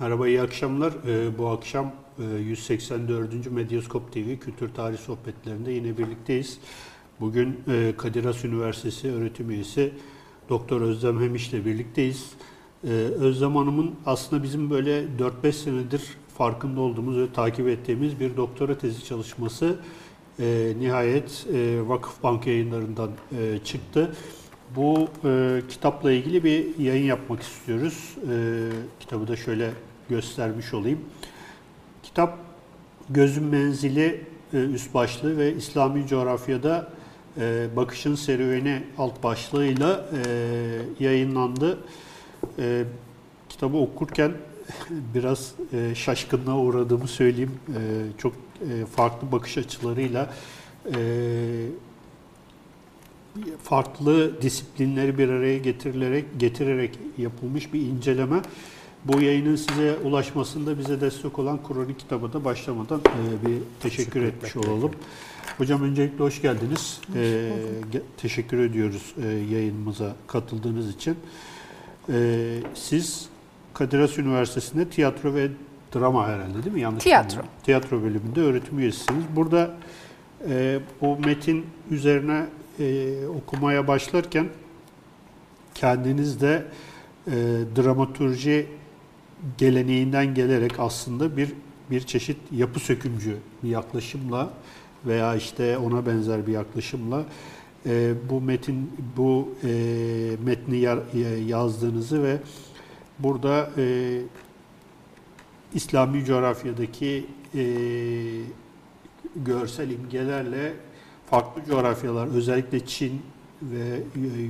Merhaba, iyi akşamlar. Ee, bu akşam e, 184. Medyaskop TV Kültür Tarih Sohbetlerinde yine birlikteyiz. Bugün e, Kadir Has Üniversitesi öğretim üyesi Doktor Özlem Hemiş ile birlikteyiz. Ee, Özlem Hanım'ın aslında bizim böyle 4-5 senedir farkında olduğumuz ve takip ettiğimiz bir doktora tezi çalışması e, nihayet e, Vakıfbank yayınlarından e, çıktı. Bu e, kitapla ilgili bir yayın yapmak istiyoruz. E, kitabı da şöyle göstermiş olayım. Kitap Gözün Menzili e, üst başlığı ve İslami coğrafyada e, bakışın serüveni alt başlığıyla e, yayınlandı. Kitabı okurken biraz şaşkınlığa uğradığımı söyleyeyim. Çok farklı bakış açılarıyla farklı disiplinleri bir araya getirilerek getirerek yapılmış bir inceleme. Bu yayının size ulaşmasında bize destek olan Kronik kitabı da başlamadan e, bir teşekkür etmiş olalım. Hocam öncelikle hoş geldiniz. Hoş e, teşekkür ediyoruz e, yayınımıza katıldığınız için. E, siz Kadir Has Üniversitesi'nde tiyatro ve drama herhalde değil mi? Yanlış Tiyatro. bilmiyorum. Tiyatro bölümünde öğretim üyesisiniz. Burada e, bu metin üzerine e, okumaya başlarken kendiniz de e, dramaturji geleneğinden gelerek aslında bir bir çeşit yapı sökümcü bir yaklaşımla veya işte ona benzer bir yaklaşımla e, bu metin bu e, metni ya- yazdığınızı ve burada e, İslami coğrafyadaki e, görsel imgelerle farklı coğrafyalar özellikle Çin ve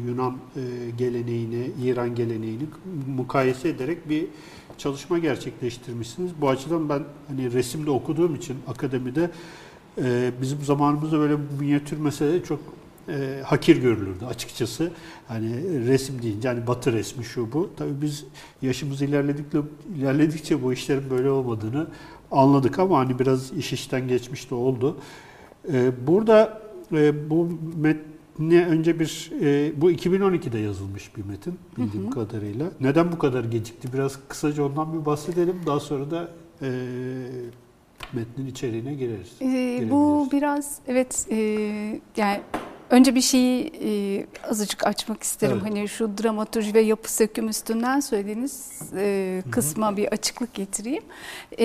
Yunan e, geleneğini, İran geleneğini mukayese ederek bir çalışma gerçekleştirmişsiniz. Bu açıdan ben hani resimde okuduğum için akademide e, bizim zamanımızda böyle minyatür mesele çok e, hakir görülürdü açıkçası. Hani resim deyince hani batı resmi şu bu. Tabii biz yaşımız ilerledikçe ilerledikçe bu işlerin böyle olmadığını anladık ama hani biraz iş işten geçmiş de oldu. E, burada e, bu metne önce bir e, bu 2012'de yazılmış bir metin bildiğim Hı hı. kadarıyla. Neden bu kadar gecikti? Biraz kısaca ondan bir bahsedelim. Daha sonra da e, metnin içeriğine gireriz. Ee, bu biraz evet e, yani önce bir şeyi e, azıcık açmak isterim. Evet. Hani şu dramaturji ve yapı söküm üstünden söylediğiniz e, hı. kısma bir açıklık getireyim. E,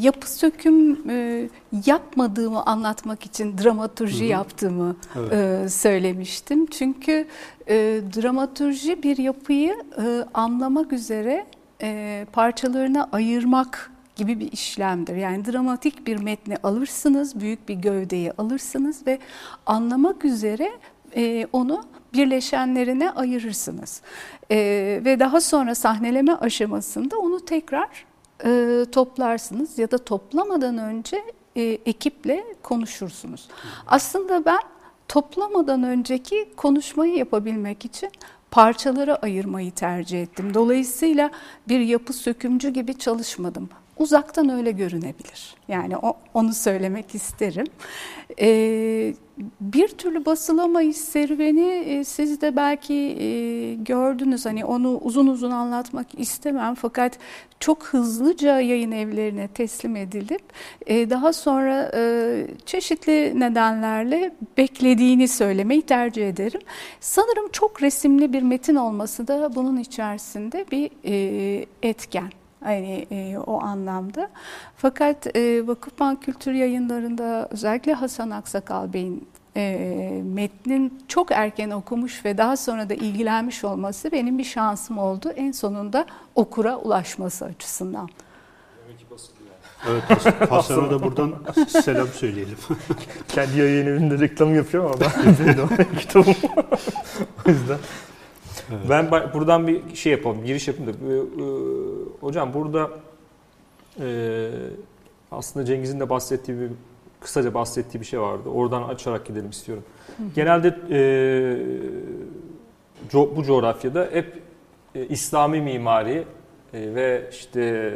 yapı söküm e, yapmadığımı anlatmak için dramaturji Hı hı. yaptığımı Evet. e, söylemiştim. Çünkü e, dramaturji bir yapıyı e, anlamak üzere e, parçalarına ayırmak gibi bir işlemdir. Yani dramatik bir metni alırsınız, büyük bir gövdeyi alırsınız ve anlamak üzere e, onu birleşenlerine ayırırsınız. E, ve daha sonra sahneleme aşamasında onu tekrar e, toplarsınız ya da toplamadan önce e, ekiple konuşursunuz. Aslında ben toplamadan önceki konuşmayı yapabilmek için parçalara ayırmayı tercih ettim. Dolayısıyla bir yapı sökümcü gibi çalışmadım. Uzaktan öyle görünebilir. Yani o, onu söylemek isterim. Ee, bir türlü basılamayış serüveni e, siz de belki e, gördünüz. Hani onu uzun uzun anlatmak istemem fakat çok hızlıca yayın evlerine teslim edilip e, daha sonra e, çeşitli nedenlerle beklediğini söylemeyi tercih ederim. Sanırım çok resimli bir metin olması da bunun içerisinde bir e, etken. Hani e, o anlamda. Fakat e, Vakıfbank Kültür Yayınları'nda özellikle Hasan Aksakal Bey'in e, metnin çok erken okumuş ve daha sonra da ilgilenmiş olması benim bir şansım oldu. En sonunda okura ulaşması açısından. Demek ki. Evet, Hasan- Hasan'a da buradan selam söyleyelim. Kendi yayın evinde reklam yapıyor ama ben de kitabım. o yüzden. Evet. Ben buradan bir şey yapalım, giriş yapayım da. Ee, e, hocam burada e, aslında Cengiz'in de bahsettiği bir kısaca bahsettiği bir şey vardı. Oradan açarak gidelim istiyorum. Genelde e, co- bu coğrafyada hep e, İslami mimari e, ve işte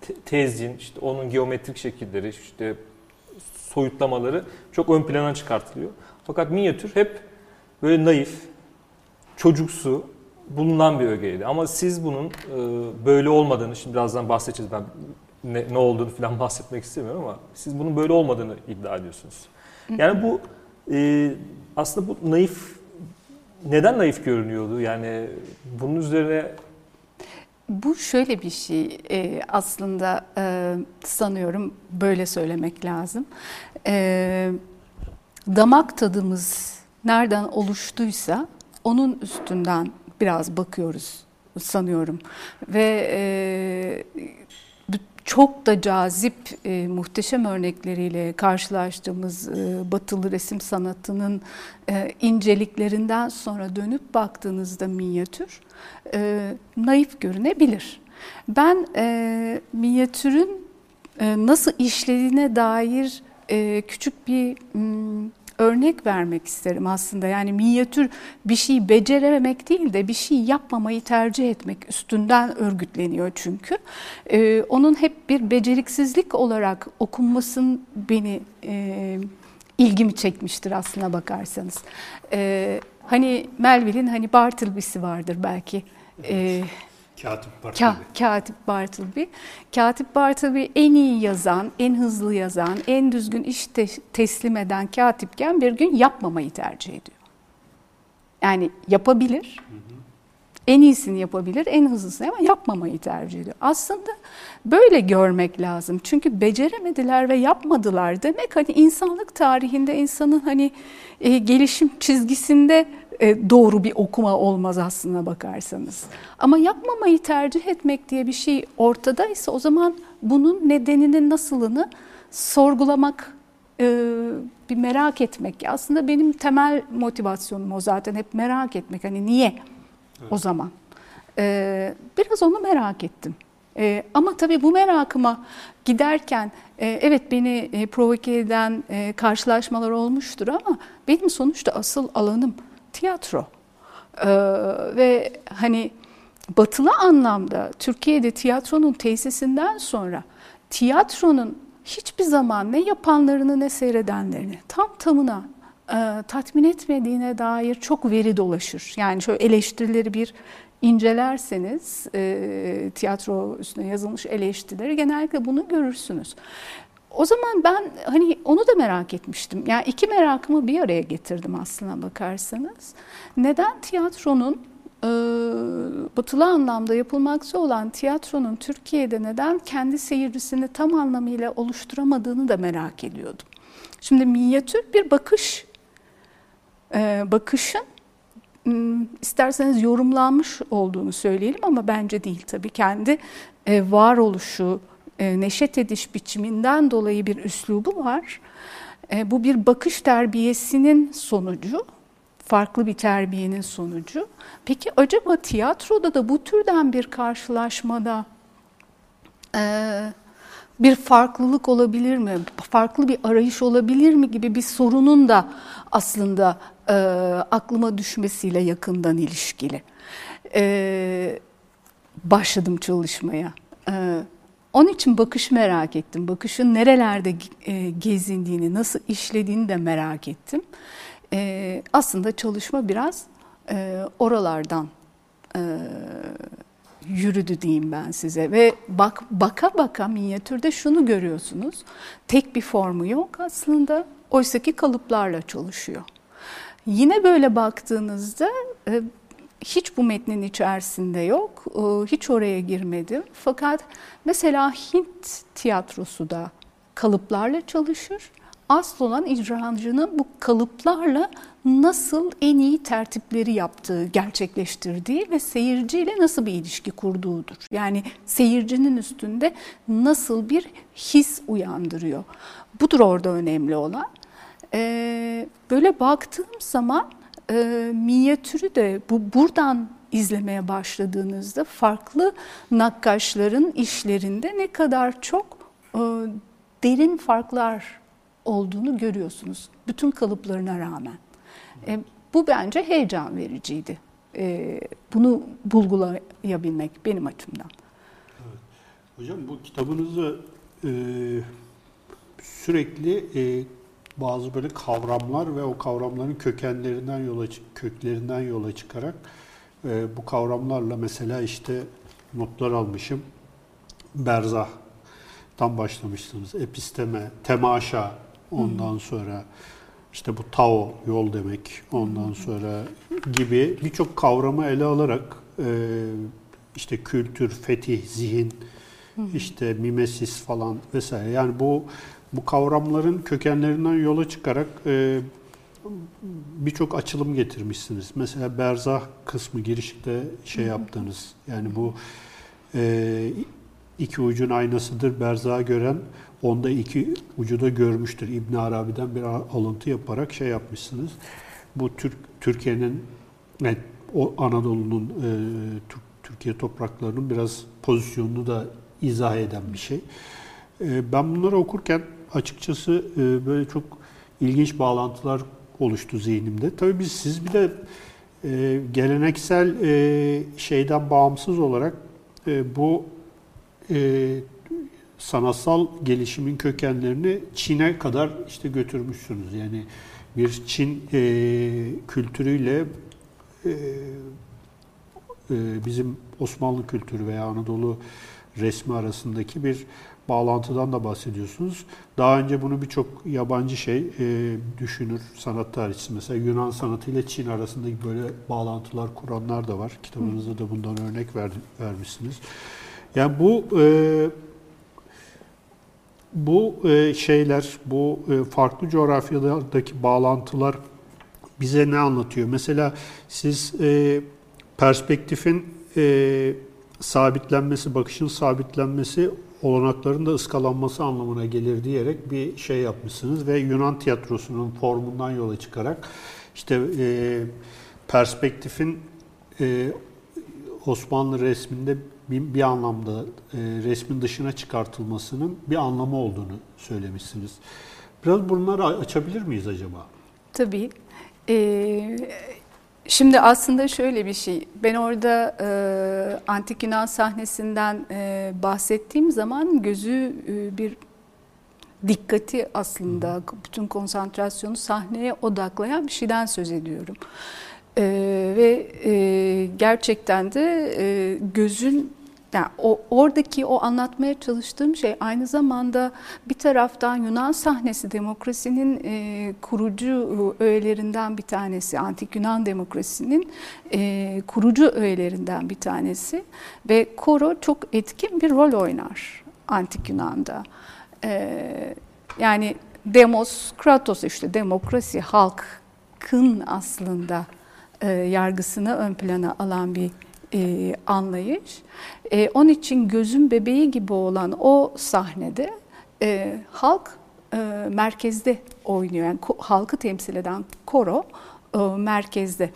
te- tezyin, işte onun geometrik şekilleri, işte soyutlamaları çok ön plana çıkartılıyor. Fakat minyatür hep böyle naif, çocuksu, bulunan bir ögeydi. Ama siz bunun e, böyle olmadığını, şimdi birazdan bahsedeceğiz ben ne, ne olduğunu falan bahsetmek istemiyorum ama siz bunun böyle olmadığını iddia ediyorsunuz. Yani bu e, aslında bu naif, neden naif görünüyordu? Yani bunun üzerine Bu şöyle bir şey e, aslında e, sanıyorum böyle söylemek lazım. E, damak tadımız nereden oluştuysa onun üstünden biraz bakıyoruz sanıyorum. Ve e, çok da cazip, e, muhteşem örnekleriyle karşılaştığımız e, batılı resim sanatının e, inceliklerinden sonra dönüp baktığınızda minyatür e, naif görünebilir. Ben e, minyatürün e, nasıl işlediğine dair e, küçük bir m, örnek vermek isterim aslında. Yani minyatür bir şeyi becerememek değil de bir şey yapmamayı tercih etmek üstünden örgütleniyor çünkü. Ee, onun hep bir beceriksizlik olarak okunmasın beni e, ilgimi çekmiştir aslına bakarsanız. Ee, hani Melville'in hani Bartleby'si vardır belki. Ee, Katip Bartleby. Ka Katip Bartleby. Katip Bartleby en iyi yazan, en hızlı yazan, en düzgün iş te teslim eden katipken bir gün yapmamayı tercih ediyor. Yani yapabilir, en iyisini yapabilir, en hızlısını ama yapmamayı tercih ediyor. Aslında böyle görmek lazım. Çünkü beceremediler ve yapmadılar demek hani insanlık tarihinde insanın hani e, gelişim çizgisinde doğru bir okuma olmaz aslına bakarsanız. Ama yapmamayı tercih etmek diye bir şey ortadaysa o zaman bunun nedeninin nasılını sorgulamak, e, bir merak etmek. Aslında benim temel motivasyonum o zaten hep merak etmek. Hani niye evet. o zaman? E, biraz onu merak ettim. Ama tabii bu merakıma giderken evet beni provoke eden karşılaşmalar olmuştur ama benim sonuçta asıl alanım tiyatro. Ee, ve hani batılı anlamda Türkiye'de tiyatronun tesisinden sonra tiyatronun hiçbir zaman ne yapanlarını ne seyredenlerini tam tamına e, tatmin etmediğine dair çok veri dolaşır. Yani şöyle eleştirileri bir incelerseniz e, tiyatro üstüne yazılmış eleştirileri genellikle bunu görürsünüz. O zaman ben hani onu da merak etmiştim. Yani iki merakımı bir araya getirdim aslına bakarsanız. Neden tiyatronun e, batılı anlamda yapılmakta olan tiyatronun Türkiye'de neden kendi seyircisini tam anlamıyla oluşturamadığını da merak ediyordum. Şimdi minyatür bir bakış, e, bakışın isterseniz yorumlanmış olduğunu söyleyelim ama bence değil tabii. Kendi varoluşu, e, neşet ediş biçiminden dolayı bir üslubu var. E, bu bir bakış terbiyesinin sonucu, farklı bir terbiyenin sonucu. Peki acaba tiyatroda da bu türden bir karşılaşmada e, bir farklılık olabilir mi? Farklı bir arayış olabilir mi gibi bir sorunun da aslında aklıma düşmesiyle yakından ilişkili. başladım çalışmaya. Onun için bakış merak ettim. Bakışın nerelerde e, gezindiğini, nasıl işlediğini de merak ettim. E, aslında çalışma biraz e, oralardan yürüdü diyeyim ben size. Ve bak baka baka minyatürde şunu görüyorsunuz. Tek bir formu yok aslında. Oysaki kalıplarla çalışıyor. Yine böyle baktığınızda hiç bu metnin içerisinde yok. Ee, hiç oraya girmedim. Fakat mesela Hint tiyatrosu da kalıplarla çalışır. Asıl olan icracının bu kalıplarla nasıl en iyi tertipleri yaptığı, gerçekleştirdiği ve seyirciyle nasıl bir ilişki kurduğudur. Yani seyircinin üstünde nasıl bir his uyandırıyor. Budur orada önemli olan. Ee, böyle baktığım zaman e, minyatürü de bu buradan izlemeye başladığınızda farklı nakkaşların işlerinde ne kadar çok e, derin farklar olduğunu görüyorsunuz. Bütün kalıplarına rağmen. E, bu bence heyecan vericiydi. E, bunu bulgulayabilmek benim açımdan. Evet. Hocam bu kitabınızı e, sürekli e, bazı böyle kavramlar ve o kavramların kökenlerinden yola köklerinden yola çıkarak e, bu kavramlarla mesela işte notlar almışım. Berzah tam başlamışsınız. Episteme, temaşa ondan sonra işte bu Tao yol demek ondan sonra gibi birçok kavramı ele alarak e, işte kültür, fetih, zihin, işte mimesis falan vesaire. Yani bu bu kavramların kökenlerinden yola çıkarak e, birçok açılım getirmişsiniz. Mesela berzah kısmı girişte şey yaptınız. Yani bu e, iki ucun aynasıdır berzaha gören onda iki ucu da görmüştür. İbn Arabi'den bir alıntı yaparak şey yapmışsınız. Bu Türk Türkiye'nin yani o Anadolu'nun e, Türk, Türkiye topraklarının biraz pozisyonunu da izah eden bir şey. E, ben bunları okurken açıkçası e, böyle çok ilginç bağlantılar oluştu zihnimde. Tabii biz siz bir de e, geleneksel e, şeyden bağımsız olarak bu sanatsal gelişimin kökenlerini Çin'e kadar işte götürmüşsünüz. Yani bir Çin kültürüyle bizim Osmanlı kültürü veya Anadolu resmi arasındaki bir bağlantıdan da bahsediyorsunuz. Daha önce bunu birçok yabancı şey e, düşünür, sanat tarihçisi mesela Yunan sanatı ile Çin arasındaki böyle bağlantılar kuranlar da var. Kitabınızda da bundan örnek ver, vermişsiniz. Yani bu e, bu e, şeyler, bu e, farklı coğrafyalardaki bağlantılar bize ne anlatıyor? Mesela siz e, perspektifin e, sabitlenmesi, bakışın sabitlenmesi olanakların da ıskalanması anlamına gelir diyerek bir şey yapmışsınız ve Yunan tiyatrosunun formundan yola çıkarak işte e, perspektifin e, Osmanlı resminde bir, bir anlamda e, resmin dışına çıkartılmasının bir anlamı olduğunu söylemişsiniz. Biraz bunları açabilir miyiz acaba? Tabii. Ee, şimdi aslında şöyle bir şey. Ben orada e, antik Yunan sahnesinden e, bahsettiğim zaman gözü e, bir dikkati aslında bütün konsantrasyonu sahneye odaklayan bir şeyden söz ediyorum. Ee, ve e, gerçekten de e, gözün yani o, oradaki o anlatmaya çalıştığım şey aynı zamanda bir taraftan Yunan sahnesi demokrasinin e, kurucu öğelerinden bir tanesi, antik Yunan demokrasinin e, kurucu öğelerinden bir tanesi ve koro çok etkin bir rol oynar antik Yunan'da. E, yani demos, kratos işte demokrasi, halkın aslında e, yargısını ön plana alan bir e, anlayış. E, onun için gözün bebeği gibi olan o sahnede e, halk e, merkezde oynuyor. Yani halkı temsil eden koro e, merkezde.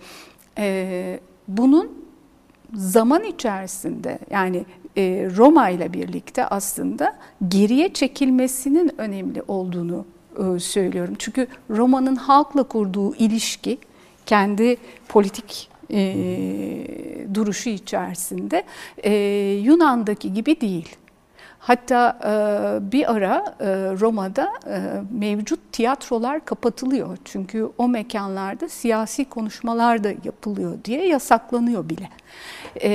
E, bunun zaman içerisinde yani e, Roma ile birlikte aslında geriye çekilmesinin önemli olduğunu e, söylüyorum. Çünkü Roma'nın halkla kurduğu ilişki kendi politik e, duruşu içerisinde e, Yunan'daki gibi değil. Hatta e, bir ara e, Roma'da e, mevcut tiyatrolar kapatılıyor. Çünkü o mekanlarda siyasi konuşmalar da yapılıyor diye yasaklanıyor bile. E,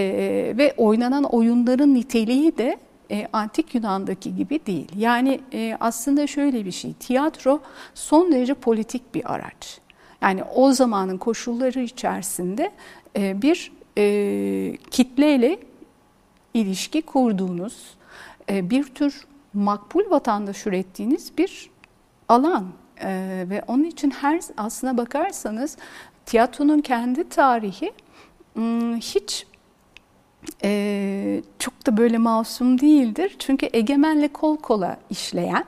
ve oynanan oyunların niteliği de e, antik Yunan'daki gibi değil. Yani e, aslında şöyle bir şey, tiyatro son derece politik bir araç. Yani o zamanın koşulları içerisinde e, bir e, kitleyle ilişki kurduğunuz, e, bir tür makbul vatandaş ürettiğiniz bir alan. Ve onun için her aslına bakarsanız tiyatronun kendi tarihi hiç çok da böyle masum değildir. Çünkü egemenle kol kola işleyen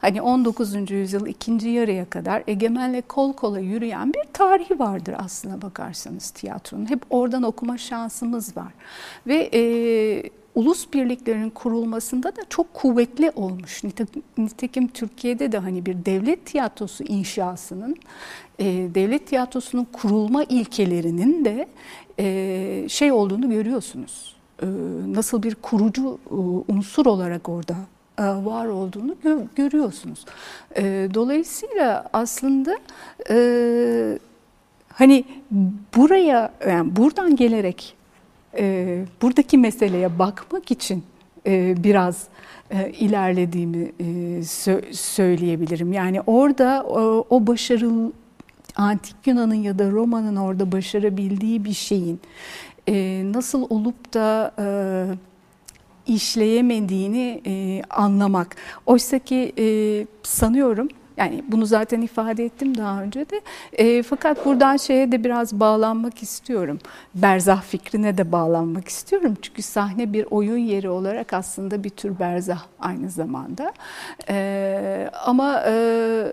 Hani 19. yüzyıl ikinci yarıya kadar egemenle kol kola yürüyen bir tarihi vardır aslına bakarsanız tiyatronun. Hep oradan okuma şansımız var. Ve e, ulus birliklerinin kurulmasında da çok kuvvetli olmuş. Nitekim Türkiye'de de hani bir devlet tiyatrosu inşasının, e, devlet tiyatrosunun kurulma ilkelerinin de e, şey olduğunu görüyorsunuz. E, nasıl bir kurucu e, unsur olarak orada var olduğunu gö görüyorsunuz. E, dolayısıyla aslında e, hani buraya yani buradan gelerek e, buradaki meseleye bakmak için e, biraz e, ilerlediğimi e, sö- söyleyebilirim. Yani orada o, o başarılı antik Yunan'ın ya da Roma'nın orada başarabildiği bir şeyin e, nasıl olup da e, işleyemediğini e, anlamak. Oysa ki e, sanıyorum yani bunu zaten ifade ettim daha önce de. E, fakat buradan şeye de biraz bağlanmak istiyorum. Berzah fikrine de bağlanmak istiyorum. Çünkü sahne bir oyun yeri olarak aslında bir tür berzah aynı zamanda. E, ama e,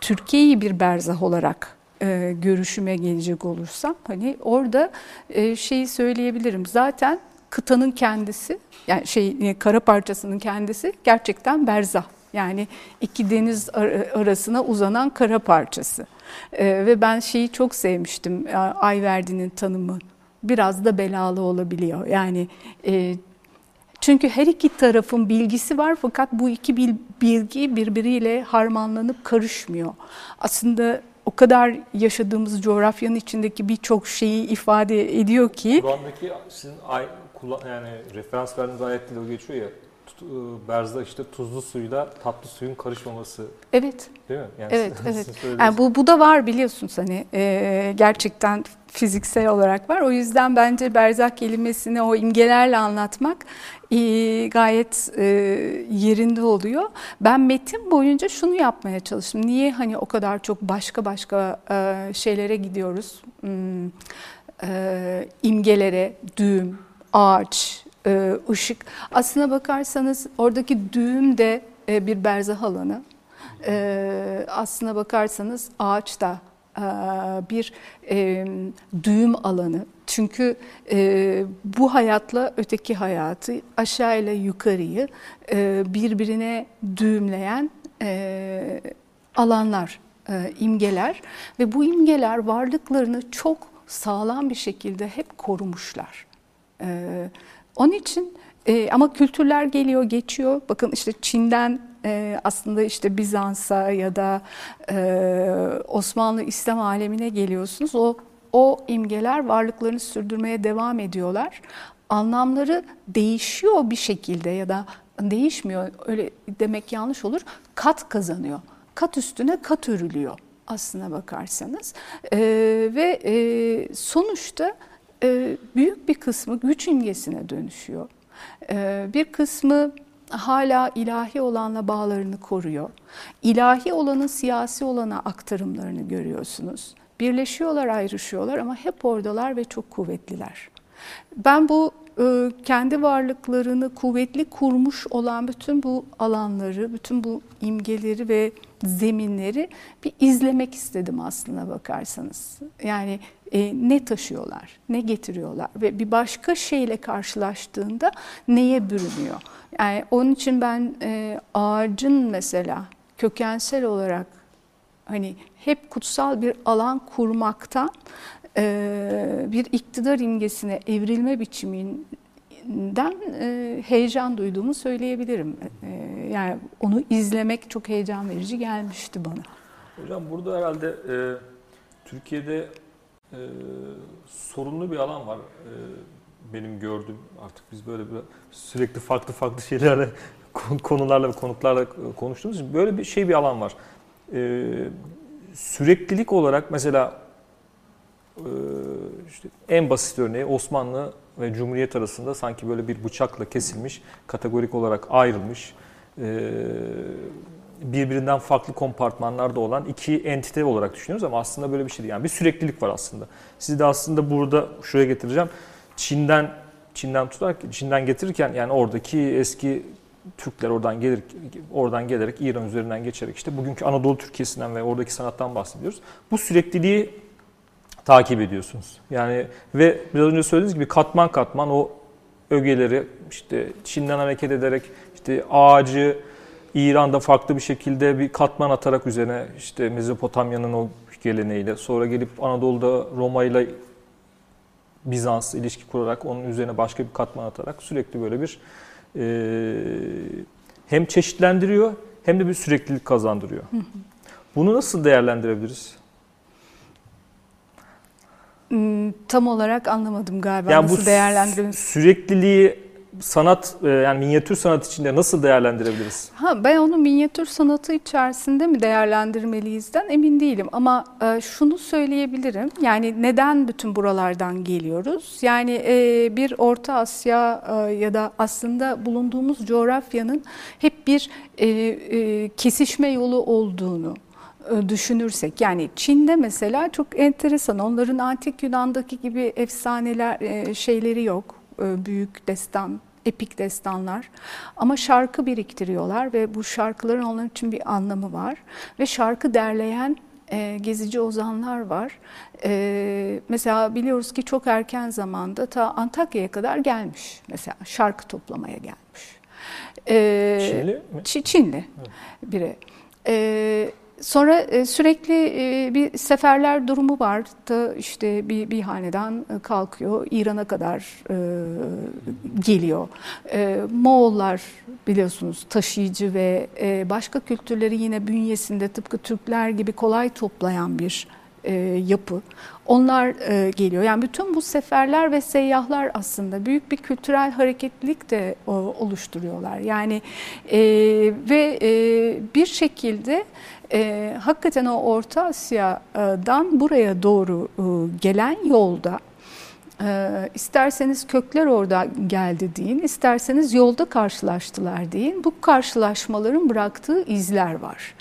Türkiye'yi bir berzah olarak e, görüşüme gelecek olursam hani orada e, şeyi söyleyebilirim. Zaten kıtanın kendisi yani şey e, kara parçasının kendisi gerçekten berzah. Yani iki deniz arasına uzanan kara parçası. E, ve ben şeyi çok sevmiştim e, Ayverdi'nin tanımı. Biraz da belalı olabiliyor. Yani e, çünkü her iki tarafın bilgisi var fakat bu iki bilgi birbiriyle harmanlanıp karışmıyor. Aslında o kadar yaşadığımız coğrafyanın içindeki birçok şeyi ifade ediyor ki. Kur'an'daki sizin yani referans verdiğiniz ayette de geçiyor ya e, Berz'da işte tuzlu suyla tatlı suyun karışmaması. Evet. Değil mi? Yani evet, evet. Yani bu bu da var biliyorsunuz hani e, gerçekten fiziksel olarak var. O yüzden bence berzak kelimesini o imgelerle anlatmak e, gayet e, yerinde oluyor. Ben metin boyunca şunu yapmaya çalıştım. Niye hani o kadar çok başka başka e, şeylere gidiyoruz? Hmm, e, imgelere, düğüm, ağaç, e, ışık. Aslına bakarsanız oradaki düğüm de e, bir berzah alanı. E, aslına bakarsanız ağaç da bir düğüm alanı. Çünkü bu hayatla öteki hayatı, aşağı ile yukarıyı birbirine düğümleyen alanlar, imgeler ve bu imgeler varlıklarını çok sağlam bir şekilde hep korumuşlar. Onun için e, ama kültürler geliyor, geçiyor. Bakın işte Çin'den e, aslında işte Bizans'a ya da e, Osmanlı İslam alemine geliyorsunuz. O o imgeler varlıklarını sürdürmeye devam ediyorlar. Anlamları değişiyor bir şekilde ya da değişmiyor. Öyle demek yanlış olur. Kat kazanıyor. Kat üstüne kat örülüyor aslına bakarsanız. E, ve e, sonuçta e, büyük bir kısmı güç imgesine dönüşüyor. E, bir kısmı hala ilahi olanla bağlarını koruyor. İlahi olanın siyasi olana aktarımlarını görüyorsunuz. Birleşiyorlar, ayrışıyorlar ama hep oradalar ve çok kuvvetliler. Ben bu kendi varlıklarını kuvvetli kurmuş olan bütün bu alanları, bütün bu imgeleri ve zeminleri bir izlemek istedim aslına bakarsanız. Yani e, ne taşıyorlar, ne getiriyorlar ve bir başka şeyle karşılaştığında neye bürünüyor. Yani onun için ben e, ağacın mesela kökensel olarak hani hep kutsal bir alan kurmaktan bir iktidar imgesine evrilme biçiminden heyecan duyduğumu söyleyebilirim. Yani onu izlemek çok heyecan verici gelmişti bana. Hocam burada herhalde e, Türkiye'de e, sorunlu bir alan var. E, benim gördüğüm artık biz böyle bir sürekli farklı farklı şeylerle konularla ve konuklarla konuştuğumuz için böyle bir şey bir alan var. E, süreklilik olarak mesela işte en basit örneği Osmanlı ve Cumhuriyet arasında sanki böyle bir bıçakla kesilmiş, kategorik olarak ayrılmış e, birbirinden farklı kompartmanlarda olan iki entite olarak düşünüyoruz ama aslında böyle bir şey değil. Yani bir süreklilik var aslında. Sizi de aslında burada şuraya getireceğim. Çin'den Çin'den tutarak Çin'den getirirken yani oradaki eski Türkler oradan gelir oradan gelerek İran üzerinden geçerek işte bugünkü Anadolu Türkiye'sinden ve oradaki sanattan bahsediyoruz. Bu sürekliliği takip ediyorsunuz. Yani ve biraz önce söylediğiniz gibi katman katman o ögeleri işte Çin'den hareket ederek işte ağacı İran'da farklı bir şekilde bir katman atarak üzerine işte Mezopotamya'nın o geleneğiyle sonra gelip Anadolu'da Roma ile Bizans ilişki kurarak onun üzerine başka bir katman atarak sürekli böyle bir e, hem çeşitlendiriyor hem de bir süreklilik kazandırıyor. Bunu nasıl değerlendirebiliriz? Hmm, Tam olarak anlamadım galiba Yani nasıl değerlendirebiliriz. sürekliliği sanat e, yani minyatür sanat içinde nasıl değerlendirebiliriz? Ha, ben onu minyatür sanatı içerisinde mi değerlendirmeliyizden emin değilim ama e, şunu söyleyebilirim. Yani neden bütün buralardan geliyoruz? Yani e, bir Orta Asya e, ya da aslında bulunduğumuz coğrafyanın hep bir e, e, kesişme yolu olduğunu düşünürsek yani Çin'de mesela çok enteresan onların antik Yunan'daki gibi efsaneler e, şeyleri yok E, büyük destan epik destanlar ama şarkı biriktiriyorlar ve bu şarkıların onlar için bir anlamı var ve şarkı derleyen e, gezici ozanlar var. E, mesela biliyoruz ki çok erken zamanda ta Antakya'ya kadar gelmiş mesela şarkı toplamaya gelmiş. E, Çinli mi? Çi- Çinli biri. Ee, sonra e, sürekli e, bir seferler durumu var. Da işte bir, bir hanedan e, kalkıyor, İran'a kadar geliyor. Moğollar biliyorsunuz taşıyıcı ve başka kültürleri yine bünyesinde tıpkı Türkler gibi kolay toplayan bir yapı. Onlar geliyor. Yani bütün bu seferler ve seyyahlar aslında büyük bir kültürel hareketlilik de oluşturuyorlar. Yani ve bir şekilde e, hakikaten o Orta Asya'dan buraya doğru e, gelen yolda e, isterseniz kökler orada geldi deyin, isterseniz yolda karşılaştılar deyin. Bu karşılaşmaların bıraktığı izler var.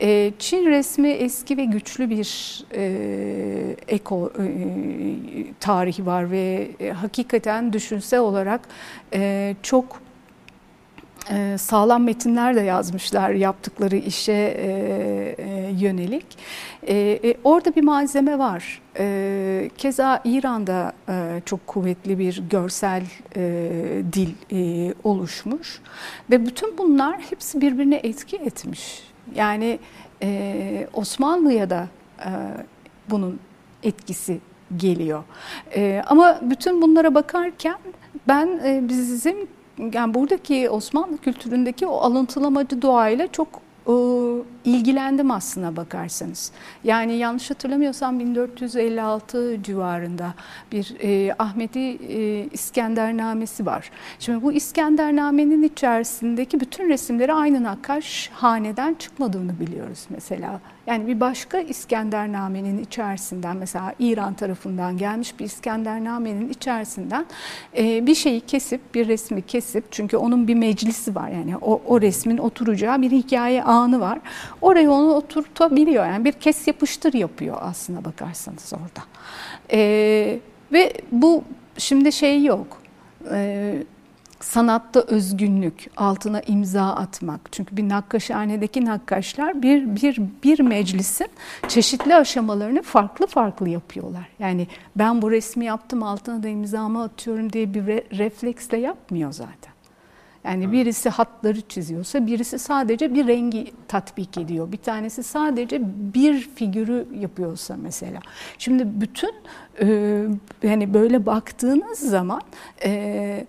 E, Çin resmi eski ve güçlü bir e, eko e, tarihi var ve e, hakikaten düşünsel olarak e, çok e, sağlam metinler de yazmışlar yaptıkları işe e, e, yönelik. E, e, orada bir malzeme var. E, keza İran'da e, çok kuvvetli bir görsel e, dil e, oluşmuş ve bütün bunlar hepsi birbirine etki etmiş. Yani e, Osmanlı'ya da e, bunun etkisi geliyor. E, ama bütün bunlara bakarken ben e, bizim yani buradaki Osmanlı kültüründeki o alıntılamacı doğayla çok ilgilendim aslına bakarsanız. Yani yanlış hatırlamıyorsam 1456 civarında bir e, Ahmedi e, İskendernamesi var. Şimdi bu İskendernamenin içerisindeki bütün resimleri aynı nakkaş haneden çıkmadığını biliyoruz mesela. Yani bir başka İskendernamenin içerisinden mesela İran tarafından gelmiş bir İskendernamenin içerisinden e, bir şeyi kesip bir resmi kesip çünkü onun bir meclisi var yani o, o resmin oturacağı bir hikaye anı var. Oraya onu oturtabiliyor yani bir kes yapıştır yapıyor aslına bakarsanız orada. E, ve bu şimdi şey yok. E, sanatta özgünlük, altına imza atmak. Çünkü bir nakkaşhanedeki nakkaşlar bir, bir, bir meclisin çeşitli aşamalarını farklı farklı yapıyorlar. Yani ben bu resmi yaptım altına da imzamı atıyorum diye bir re, refleksle yapmıyor zaten. Yani birisi hatları çiziyorsa birisi sadece bir rengi tatbik ediyor. Bir tanesi sadece bir figürü yapıyorsa mesela. Şimdi bütün e, yani böyle baktığınız zaman e,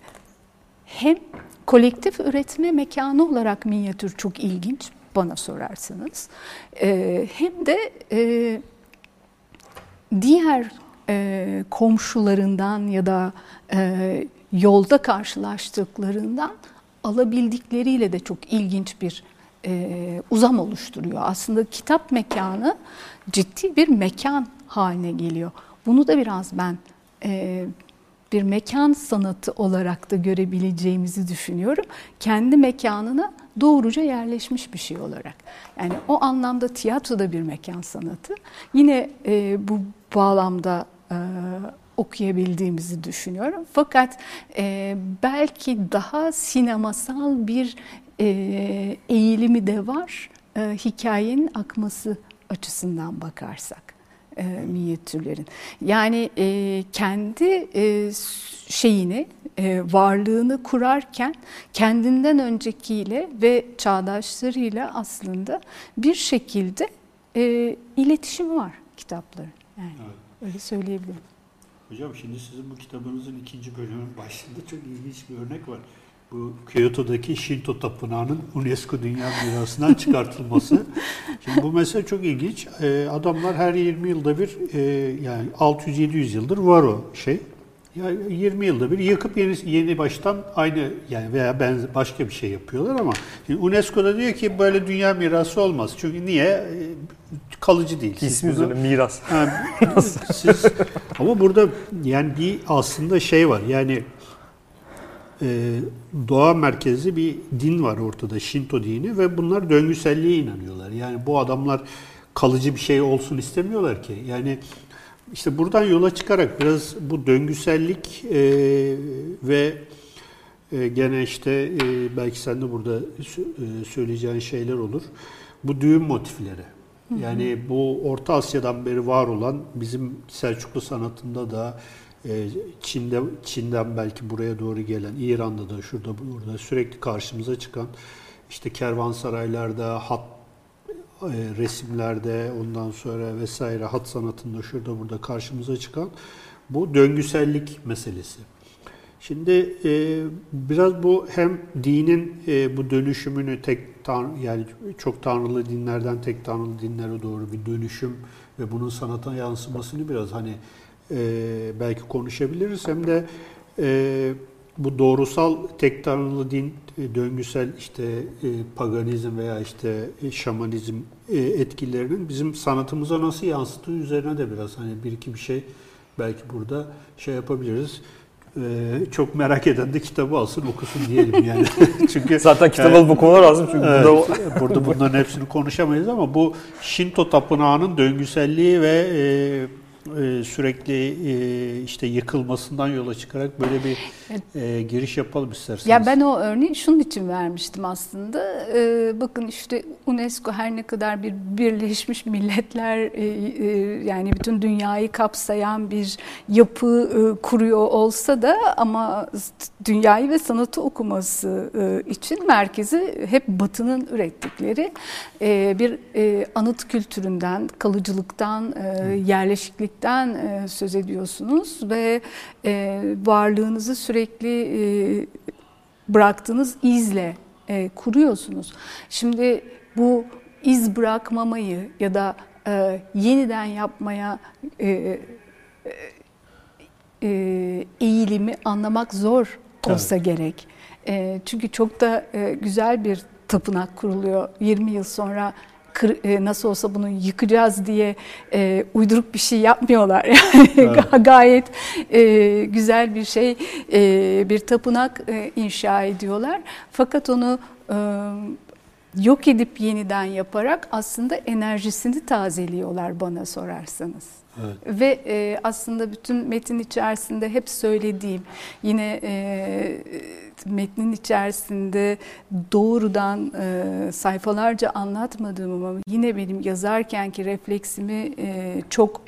hem kolektif üretme mekanı olarak minyatür çok ilginç bana sorarsanız. E, hem de e, diğer e, komşularından ya da e, yolda karşılaştıklarından alabildikleriyle de çok ilginç bir e, uzam oluşturuyor. Aslında kitap mekanı ciddi bir mekan haline geliyor. Bunu da biraz ben e, bir mekan sanatı olarak da görebileceğimizi düşünüyorum. Kendi mekanına doğruca yerleşmiş bir şey olarak. Yani o anlamda tiyatro da bir mekan sanatı. Yine e, bu bağlamda e, okuyabildiğimizi düşünüyorum. Fakat e, belki daha sinemasal bir e, eğilimi de var e, hikayenin akması açısından bakarsak e, minyatürlerin. Yani e, kendi e, şeyini, e, varlığını kurarken kendinden öncekiyle ve çağdaşlarıyla aslında bir şekilde e, iletişimi var kitapların. Yani Evet. öyle söyleyebilirim. Hocam şimdi sizin bu kitabınızın ikinci bölümün başında çok ilginç bir örnek var. Bu Kyoto'daki Shinto Tapınağı'nın UNESCO Dünya Mirası'ndan çıkartılması. Şimdi bu mesele çok ilginç. Ee, adamlar her 20 yılda bir e, yani 600-700 yıldır var o şey. Yani 20 yılda bir yıkıp yeni yeni baştan aynı yani veya benzer başka bir şey yapıyorlar ama şimdi UNESCO'da diyor ki böyle dünya mirası olmaz. Çünkü niye? E, Kalıcı değil. Siz İsmi üzerine miras. Ha, siz, ama burada yani bir aslında şey var yani e, doğa merkezli bir din var ortada Shinto dini ve bunlar döngüselliğe inanıyorlar. Yani bu adamlar kalıcı bir şey olsun istemiyorlar ki. Yani işte buradan yola çıkarak biraz bu döngüsellik e, ve e, gene işte e, belki sen de burada e, söyleyeceğin şeyler olur. Bu düğün motifleri. Yani bu Orta Asya'dan beri var olan bizim Selçuklu sanatında da e, Çin'de Çin'den belki buraya doğru gelen İran'da da şurada burada sürekli karşımıza çıkan işte kervansaraylarda hat resimlerde ondan sonra vesaire hat sanatında şurada burada karşımıza çıkan bu döngüsellik meselesi. Şimdi e, biraz bu hem dinin e, bu dönüşümünü tek tan yani çok tanrılı dinlerden tek tanrılı dinlere doğru bir dönüşüm ve bunun sanata yansımasını biraz hani e, belki konuşabiliriz hem de e, bu doğrusal tek tanrılı din e, döngüsel işte e, paganizm veya işte e, şamanizm e, etkilerinin bizim sanatımıza nasıl yansıttığı üzerine de biraz hani bir iki bir şey belki burada şey yapabiliriz. Ee, çok merak eden de kitabı alsın okusun diyelim yani. Çünkü Zaten kitap Evet. alıp okuma lazım çünkü Evet, burada burada bunların hepsini konuşamayız ama bu Shinto tapınağının döngüselliği ve e, e, sürekli e, işte yıkılmasından yola çıkarak böyle bir e, giriş yapalım isterseniz. Ya ben o örneği şunun için vermiştim aslında. Bakın işte UNESCO her ne kadar bir Birleşmiş Milletler e, e, yani bütün dünyayı kapsayan bir yapı e, kuruyor olsa da ama dünyayı ve sanatı okuması e, için merkezi hep Batı'nın ürettikleri e, bir e, anıt kültüründen, kalıcılıktan, e, yerleşiklikten e, söz ediyorsunuz ve e, varlığınızı sürekli e, bıraktığınız izle e, kuruyorsunuz. Şimdi bu iz bırakmamayı ya da e, yeniden yapmaya e, e, e, eğilimi anlamak zor olsa gerek. E, çünkü çok da e, güzel bir tapınak kuruluyor. 20 yıl sonra nasıl olsa bunu yıkacağız diye e, uyduruk bir şey yapmıyorlar. Yani Evet. gayet e, güzel bir şey, e, bir tapınak e, inşa ediyorlar. Fakat onu e, yok edip yeniden yaparak aslında enerjisini tazeliyorlar bana sorarsanız. Evet. Ve e, aslında bütün metin içerisinde hep söylediğim yine e, metnin içerisinde doğrudan e, sayfalarca anlatmadığım ama yine benim yazarkenki refleksimi e, çok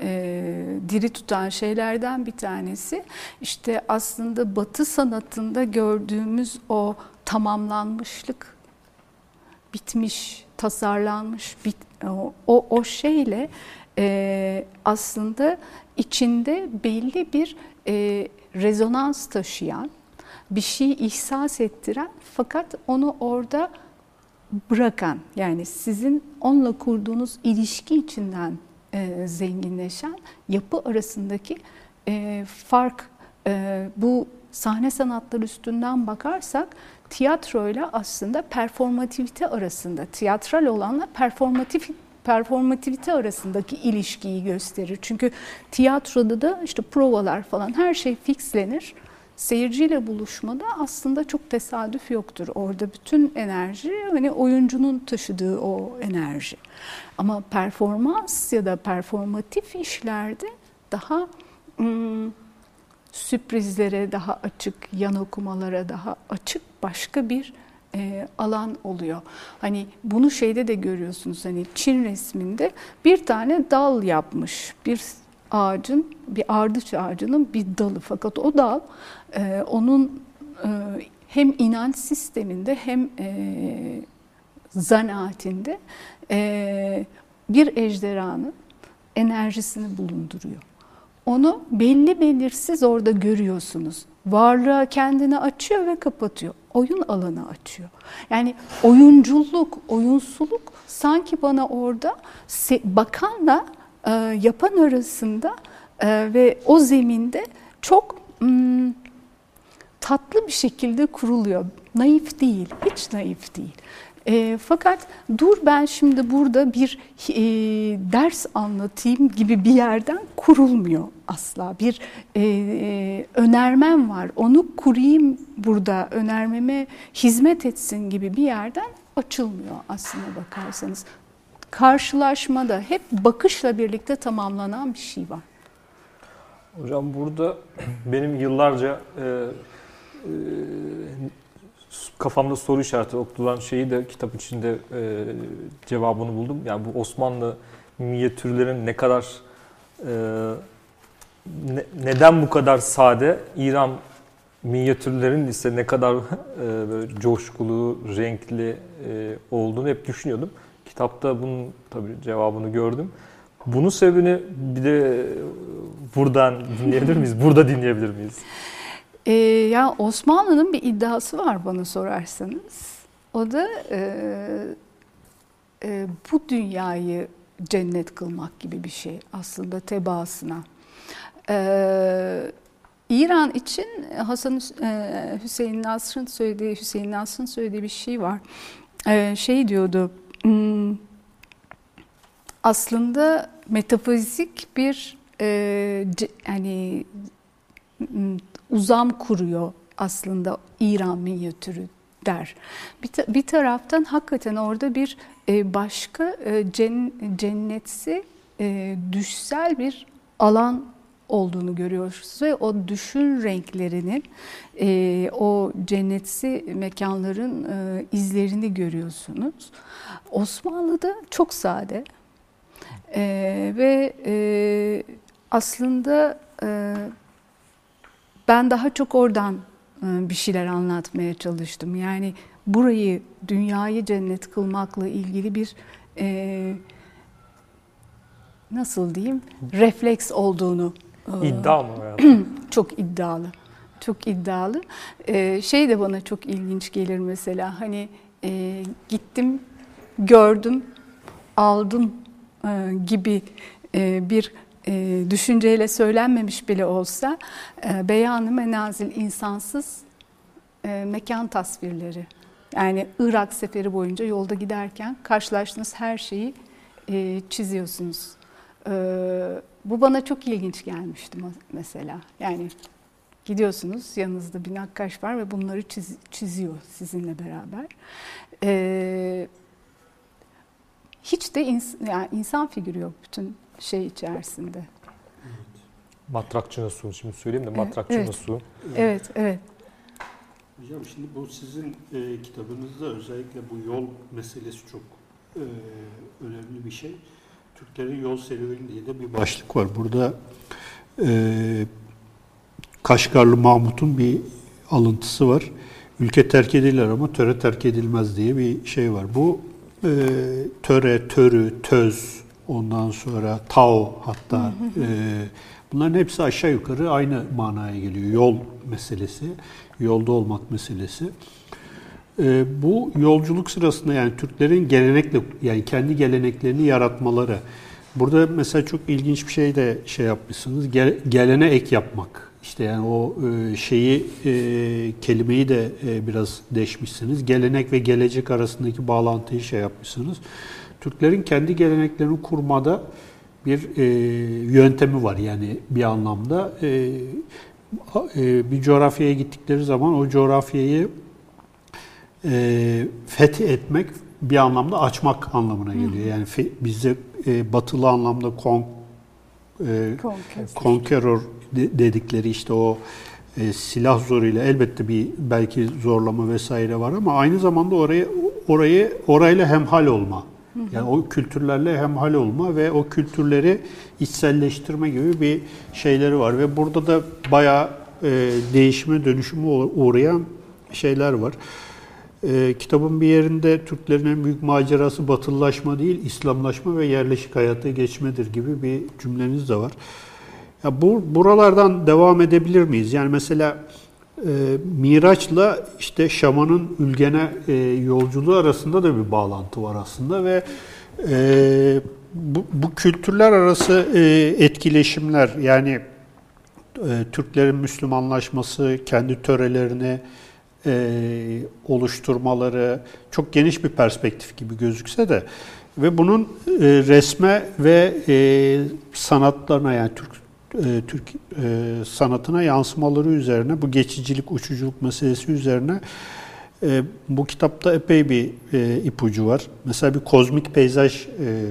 e, diri tutan şeylerden bir tanesi işte aslında Batı sanatında gördüğümüz o tamamlanmışlık bitmiş, tasarlanmış bit, o, o, şeyle e, aslında içinde belli bir e, rezonans taşıyan, bir şey ihsas ettiren fakat onu orada bırakan yani sizin onunla kurduğunuz ilişki içinden e, zenginleşen yapı arasındaki e, fark e, bu sahne sanatları üstünden bakarsak tiyatroyla aslında performativite arasında tiyatral olanla performatif performativite arasındaki ilişkiyi gösterir. Çünkü tiyatroda da işte provalar falan her şey fixlenir. Seyirciyle buluşmada aslında çok tesadüf yoktur. Orada bütün enerji hani oyuncunun taşıdığı o enerji. Ama performans ya da performatif işlerde daha ım, sürprizlere daha açık, yan okumalara daha açık başka bir e, alan oluyor. Hani bunu şeyde de görüyorsunuz hani Çin resminde bir tane dal yapmış. Bir ağacın, bir ardıç ağacının bir dalı. Fakat o dal e, onun e, hem inanç sisteminde hem e, zanaatinde e, bir ejderhanın enerjisini bulunduruyor. Onu belli belirsiz orada görüyorsunuz. Varlığa kendini açıyor ve kapatıyor. Oyun alanı açıyor. Yani oyunculuk, oyunsuluk sanki bana orada bakanla e, yapan arasında e, ve o zeminde çok hmm, tatlı bir şekilde kuruluyor. Naif değil, hiç naif değil. E, fakat dur ben şimdi burada bir e, ders anlatayım gibi bir yerden kurulmuyor asla. Bir e, e, önermem var, onu kurayım burada, önermeme hizmet etsin gibi bir yerden açılmıyor aslına bakarsanız. Karşılaşmada hep bakışla birlikte tamamlanan bir şey var. Hocam burada benim yıllarca e, e, kafamda soru işareti okutulan şeyi de kitap içinde e, cevabını buldum. Yani bu Osmanlı minyatürlerin ne kadar e, ne, neden bu kadar sade, İran minyatürlerin ise ne kadar e, böyle coşkulu, renkli e, olduğunu hep düşünüyordum. Kitapta bunun tabii cevabını gördüm. Bunun sebebini bir de buradan dinleyebilir miyiz? Burada dinleyebilir miyiz? Ee, ya Osmanlı'nın bir iddiası var bana sorarsanız. O da e, e, bu dünyayı cennet kılmak gibi bir şey aslında tebaasına. Ee, İran için Hasan e, Hüseyin Nasr'ın söylediği Hüseyin Nasr'ın söylediği bir şey var. Ee, şey diyordu. Hmm, aslında metafizik bir e, hani uzam kuruyor aslında İran minyatürü der. Bir, ta, bir taraftan hakikaten orada bir e, başka e, cen, cennetsi e, düşsel bir alan olduğunu görüyoruz ve o düşün renklerinin e, o cennetsi mekanların e, izlerini görüyorsunuz. Osmanlı'da çok sade e, ve e, aslında e, ben daha çok oradan e, bir şeyler anlatmaya çalıştım. Yani burayı, dünyayı cennet kılmakla ilgili bir e, nasıl diyeyim refleks olduğunu. E, İddia mı? Çok iddialı. Çok iddialı. Ee, şey de bana çok ilginç gelir mesela. Hani e, gittim, gördüm, aldım e, gibi e, bir e, düşünceyle söylenmemiş bile olsa e, beyanı menazil insansız e, mekan tasvirleri. Yani Irak seferi boyunca yolda giderken karşılaştığınız her şeyi e, çiziyorsunuz. E, bu bana çok ilginç gelmişti mesela. Yani gidiyorsunuz yanınızda bir nakkaş var ve bunları çiz, çiziyor sizinle beraber. E, hiç de ins, yani insan figürü yok bütün şey içerisinde. Evet. Matrakçı su. Şimdi söyleyeyim de matrakçı evet. su. Evet, evet. Hocam şimdi bu sizin e, kitabınızda özellikle bu yol meselesi çok e, önemli bir şey. Türklerin yol serüveni diye de bir başlık var. Burada e, Kaşgarlı Mahmut'un bir alıntısı var. Ülke terk edilir ama töre terk edilmez diye bir şey var. Bu e, töre, törü, töz, ondan sonra tao hatta e, bunların hepsi aşağı yukarı aynı manaya geliyor. Yol meselesi, yolda olmak meselesi. E, bu yolculuk sırasında yani Türklerin gelenekle yani kendi geleneklerini yaratmaları. Burada mesela çok ilginç bir şey de şey yapmışsınız. Gel, gelene ek yapmak. İşte yani o e, şeyi e, kelimeyi de e, biraz deşmişsiniz. Gelenek ve gelecek arasındaki bağlantıyı şey yapmışsınız. Türklerin kendi geleneklerini kurmada bir e, yöntemi var yani bir anlamda. E, e, bir coğrafyaya gittikleri zaman o coğrafyayı e, fethi etmek bir anlamda açmak anlamına geliyor. Yani fe, bizde e, batılı anlamda kon, e, conqueror dedikleri işte o e, silah zoruyla elbette bir belki zorlama vesaire var ama aynı zamanda orayı orayı orayla hemhal olma. Yani o kültürlerle hemhal olma ve o kültürleri içselleştirme gibi bir şeyleri var ve burada da bayağı e, değişime dönüşüme uğrayan şeyler var. E, kitabın bir yerinde Türklerin en büyük macerası batılılaşma değil, İslamlaşma ve yerleşik hayata geçmedir gibi bir cümleniz de var. Ya bu buralardan devam edebilir miyiz? Yani mesela e, Miraç'la işte Şaman'ın Ülgen'e e, yolculuğu arasında da bir bağlantı var aslında ve e, bu, bu kültürler arası e, etkileşimler yani e, Türklerin Müslümanlaşması, kendi törelerini e, oluşturmaları çok geniş bir perspektif gibi gözükse de ve bunun e, resme ve e, sanatlarına yani Türk Türk e, sanatına yansımaları üzerine bu geçicilik, uçuculuk meselesi üzerine e, bu kitapta epey bir e, ipucu var. Mesela bir kozmik peyzaj e,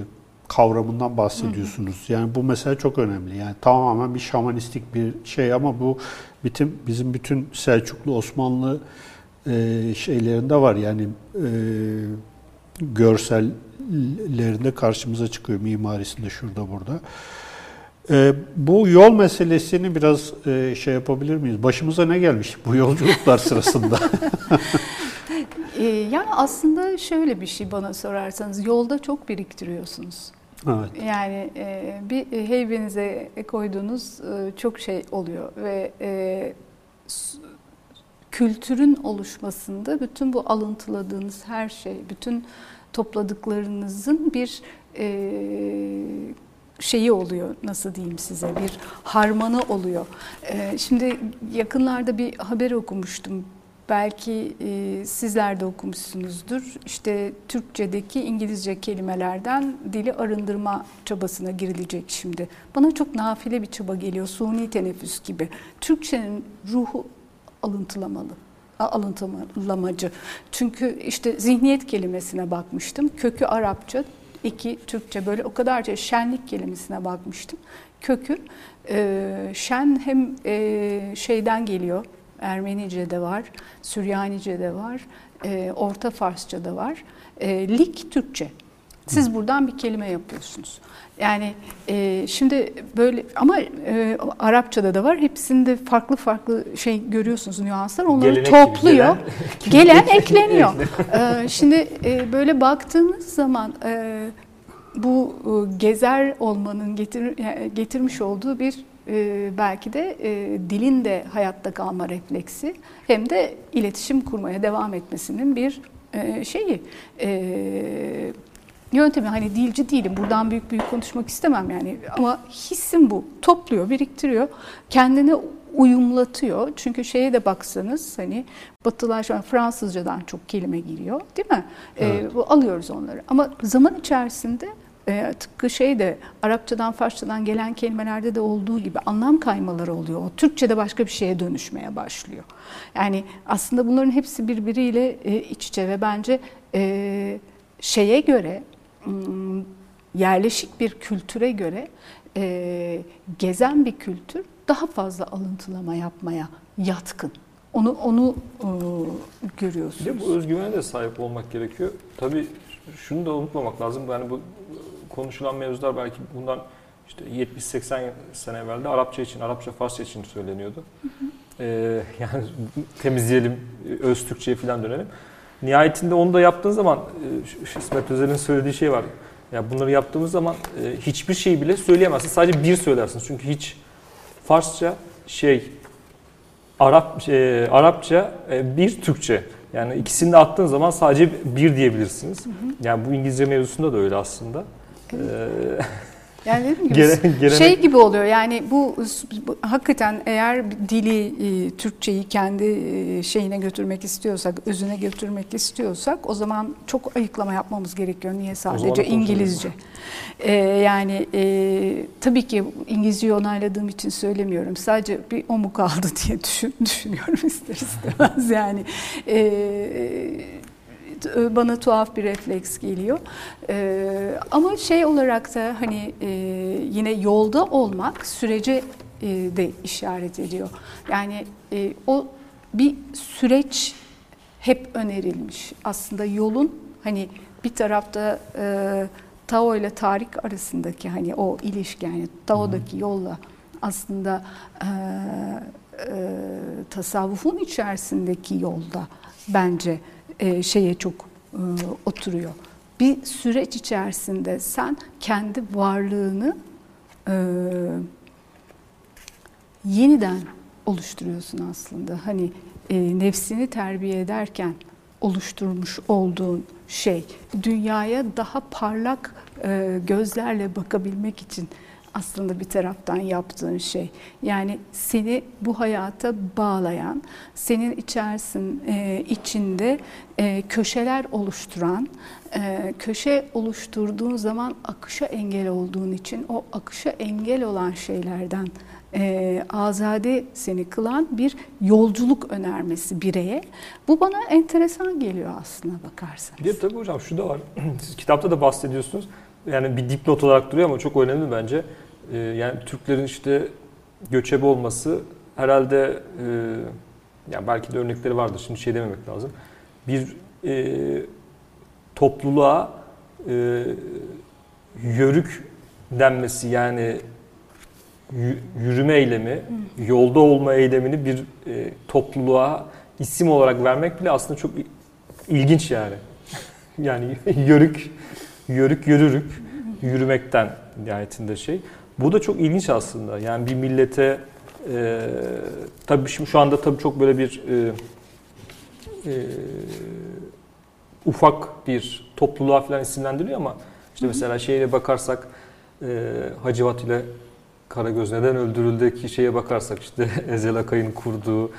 kavramından bahsediyorsunuz. Yani bu mesela çok önemli. Yani tamamen bir şamanistik bir şey ama bu bütün bizim bütün Selçuklu Osmanlı e, şeylerinde var. Yani e, görsellerinde karşımıza çıkıyor mimarisinde şurada burada. E, bu yol meselesini biraz e, şey yapabilir miyiz? Başımıza ne gelmiş bu yolculuklar sırasında? E, yani aslında şöyle bir şey bana sorarsanız yolda çok biriktiriyorsunuz. evet. Yani e, bir heybenize koyduğunuz e, çok şey oluyor ve e, kültürün oluşmasında bütün bu alıntıladığınız her şey, bütün topladıklarınızın bir e, şeyi oluyor nasıl diyeyim size bir harmanı oluyor. E, şimdi yakınlarda bir haber okumuştum. Belki e, sizler de okumuşsunuzdur. İşte Türkçedeki İngilizce kelimelerden dili arındırma çabasına girilecek şimdi. Bana çok nafile bir çaba geliyor. Suni teneffüs gibi. Türkçenin ruhu alıntılamalı alıntılamacı. Çünkü işte zihniyet kelimesine bakmıştım. Kökü Arapça, iki Türkçe böyle o kadarca şenlik kelimesine bakmıştım. Kökü e, şen hem e, şeyden geliyor. Ermenice'de var, Süryanice'de var, e, Orta Farsça'da var. E, lik Türkçe. Siz buradan bir kelime yapıyorsunuz. Yani e, şimdi böyle ama e, Arapçada da var. Hepsinde farklı farklı şey görüyorsunuz nüanslar. Onları Gelenek gibi, topluyor. gelen- Gelen ekleniyor. E, şimdi e, böyle baktığınız zaman e, bu e, gezer olmanın getir, yani getirmiş olduğu bir e, belki de e, dilin de hayatta kalma refleksi hem de iletişim kurmaya devam etmesinin bir e, şeyi. E, yöntemi hani dilci değilim buradan büyük büyük konuşmak istemem yani ama hissim bu topluyor biriktiriyor kendini uyumlatıyor çünkü şeye de baksanız hani batılar şu an Fransızcadan çok kelime giriyor değil mi Evet. Ee, bu alıyoruz onları ama zaman içerisinde e, tıpkı şey de Arapçadan Farsçadan gelen kelimelerde de olduğu gibi anlam kaymaları oluyor. O Türkçe'de başka bir şeye dönüşmeye başlıyor. Yani aslında bunların hepsi birbiriyle e, iç içe ve bence e, şeye göre yerleşik bir kültüre göre e, gezen bir kültür daha fazla alıntılama yapmaya yatkın. Onu onu e, Bir görüyorsunuz. de bu özgüvene de sahip olmak gerekiyor. Tabii şunu da unutmamak lazım. Yani bu konuşulan mevzular belki bundan işte 70-80 sene evvel de Arapça için, Arapça Farsça için söyleniyordu. Ee, yani temizleyelim, öz Türkçe'ye falan dönelim. Nihayetinde onu da yaptığın zaman e, İsmet Özel'in söylediği şey var. Ya bunları yaptığımız zaman e, hiçbir şey bile söyleyemezsin. Sadece bir söylersin. Çünkü hiç Farsça şey Arap e, Arapça e, bir Türkçe. Yani ikisini de attığın zaman sadece bir diyebilirsiniz. Yani bu İngilizce mevzusunda da öyle aslında. Ee, Yani dediğim gibi Gele- gelenek- şey gibi oluyor yani bu, bu hakikaten eğer dili e, Türkçeyi kendi e, şeyine götürmek istiyorsak, özüne götürmek istiyorsak o zaman çok ayıklama yapmamız gerekiyor. Niye sadece. İngilizce? E, yani e, tabii ki İngilizceyi onayladığım için söylemiyorum. Sadece bir o mu kaldı diye düşün, düşünüyorum ister istemez yani. E, bana tuhaf bir refleks geliyor. Ee, ama şey olarak da hani e, yine yolda olmak sürece e, de işaret ediyor. Yani e, o bir süreç hep önerilmiş. Aslında yolun hani bir tarafta e, Tao ile Tarik arasındaki hani o ilişki yani Tao'daki yolla aslında e, e, tasavvufun içerisindeki yolda bence e, şeye çok e, oturuyor. Bir süreç içerisinde sen kendi varlığını e, yeniden oluşturuyorsun aslında. Hani e, nefsini terbiye ederken oluşturmuş olduğun şey dünyaya daha parlak e, gözlerle bakabilmek için aslında bir taraftan yaptığın şey. Yani seni bu hayata bağlayan, senin içerisin e, içinde e, köşeler oluşturan, e, köşe oluşturduğun zaman akışa engel olduğun için o akışa engel olan şeylerden e, azade seni kılan bir yolculuk önermesi bireye. Bu bana enteresan geliyor aslına bakarsanız. Bir de tabii hocam şu da var. Siz kitapta da bahsediyorsunuz. Yani bir dipnot olarak duruyor ama çok önemli bence. Ee, yani Türklerin işte göçebe olması herhalde e, yani belki de örnekleri vardır. Şimdi şey dememek lazım. Bir e, topluluğa e, yörük denmesi yani yü- yürüme eylemi, yolda olma eylemini bir e, topluluğa isim olarak vermek bile aslında çok ilginç yani. yani yörük, yörük yürürük, yürümekten nihayetinde şey. Bu da çok ilginç aslında. Yani bir millete e, tabii şimdi şu anda tabii çok böyle bir e, e, ufak bir topluluğa falan isimlendiriliyor ama işte mesela şeye bakarsak e, Hacivat ile Karagöz neden öldürüldü ki şeye bakarsak işte Ezel Akay'ın kurduğu e,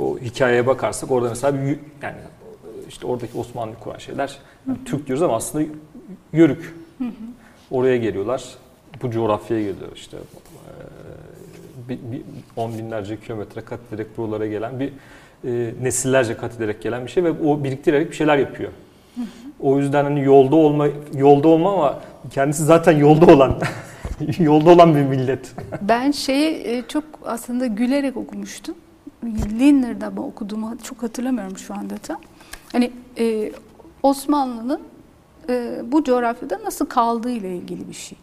o hikayeye bakarsak orada mesela bir, yani işte oradaki Osmanlı kuran şeyler yani Türk diyoruz ama aslında yörük. Oraya geliyorlar. Bu coğrafyaya geliyor işte. E, bir, bir on binlerce kilometre kat ederek buralara gelen bir e, nesillerce kat ederek gelen bir şey ve o biriktirerek bir şeyler yapıyor. O yüzden hani yolda olma yolda olma ama kendisi zaten yolda olan yolda olan bir millet. Ben şeyi e, çok aslında gülerek okumuştum. Linner'da mı okuduğumu çok hatırlamıyorum şu anda tam. Hani e, Osmanlı'nın e, bu coğrafyada nasıl kaldığı ile ilgili bir şey.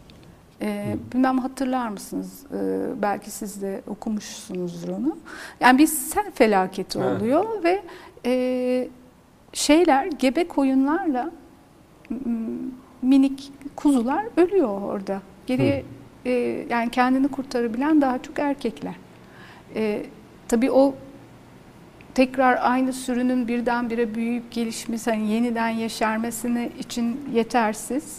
E, bilmem hatırlar mısınız? E, belki siz de okumuşsunuzdur onu. Yani bir sel felaketi Evet. oluyor ve e, şeyler gebe koyunlarla minik kuzular ölüyor orada. Geriye e, yani kendini kurtarabilen daha çok erkekler. E, tabii o tekrar aynı sürünün birdenbire büyüyüp gelişmesi, hani yeniden yeşermesini için yetersiz.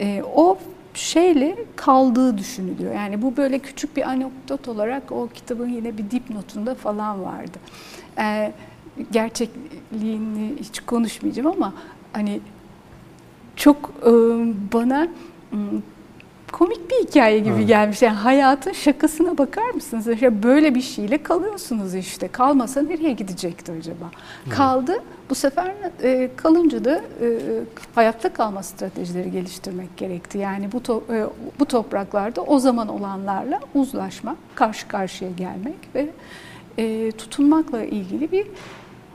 E, o şeyle kaldığı düşünülüyor. Yani bu böyle küçük bir anekdot olarak o kitabın yine bir dipnotunda falan vardı. E, gerçekliğini hiç konuşmayacağım ama hani çok e, bana m, komik bir hikaye gibi Evet. gelmiş. Yani hayatın şakasına bakar mısınız? İşte böyle bir şeyle kalıyorsunuz işte. Kalmasa nereye gidecekti acaba? Kaldı. Bu sefer e, kalınca da e, hayatta kalma stratejileri geliştirmek gerekti. Yani bu to- e, bu topraklarda o zaman olanlarla uzlaşmak, karşı karşıya gelmek ve e, tutunmakla ilgili bir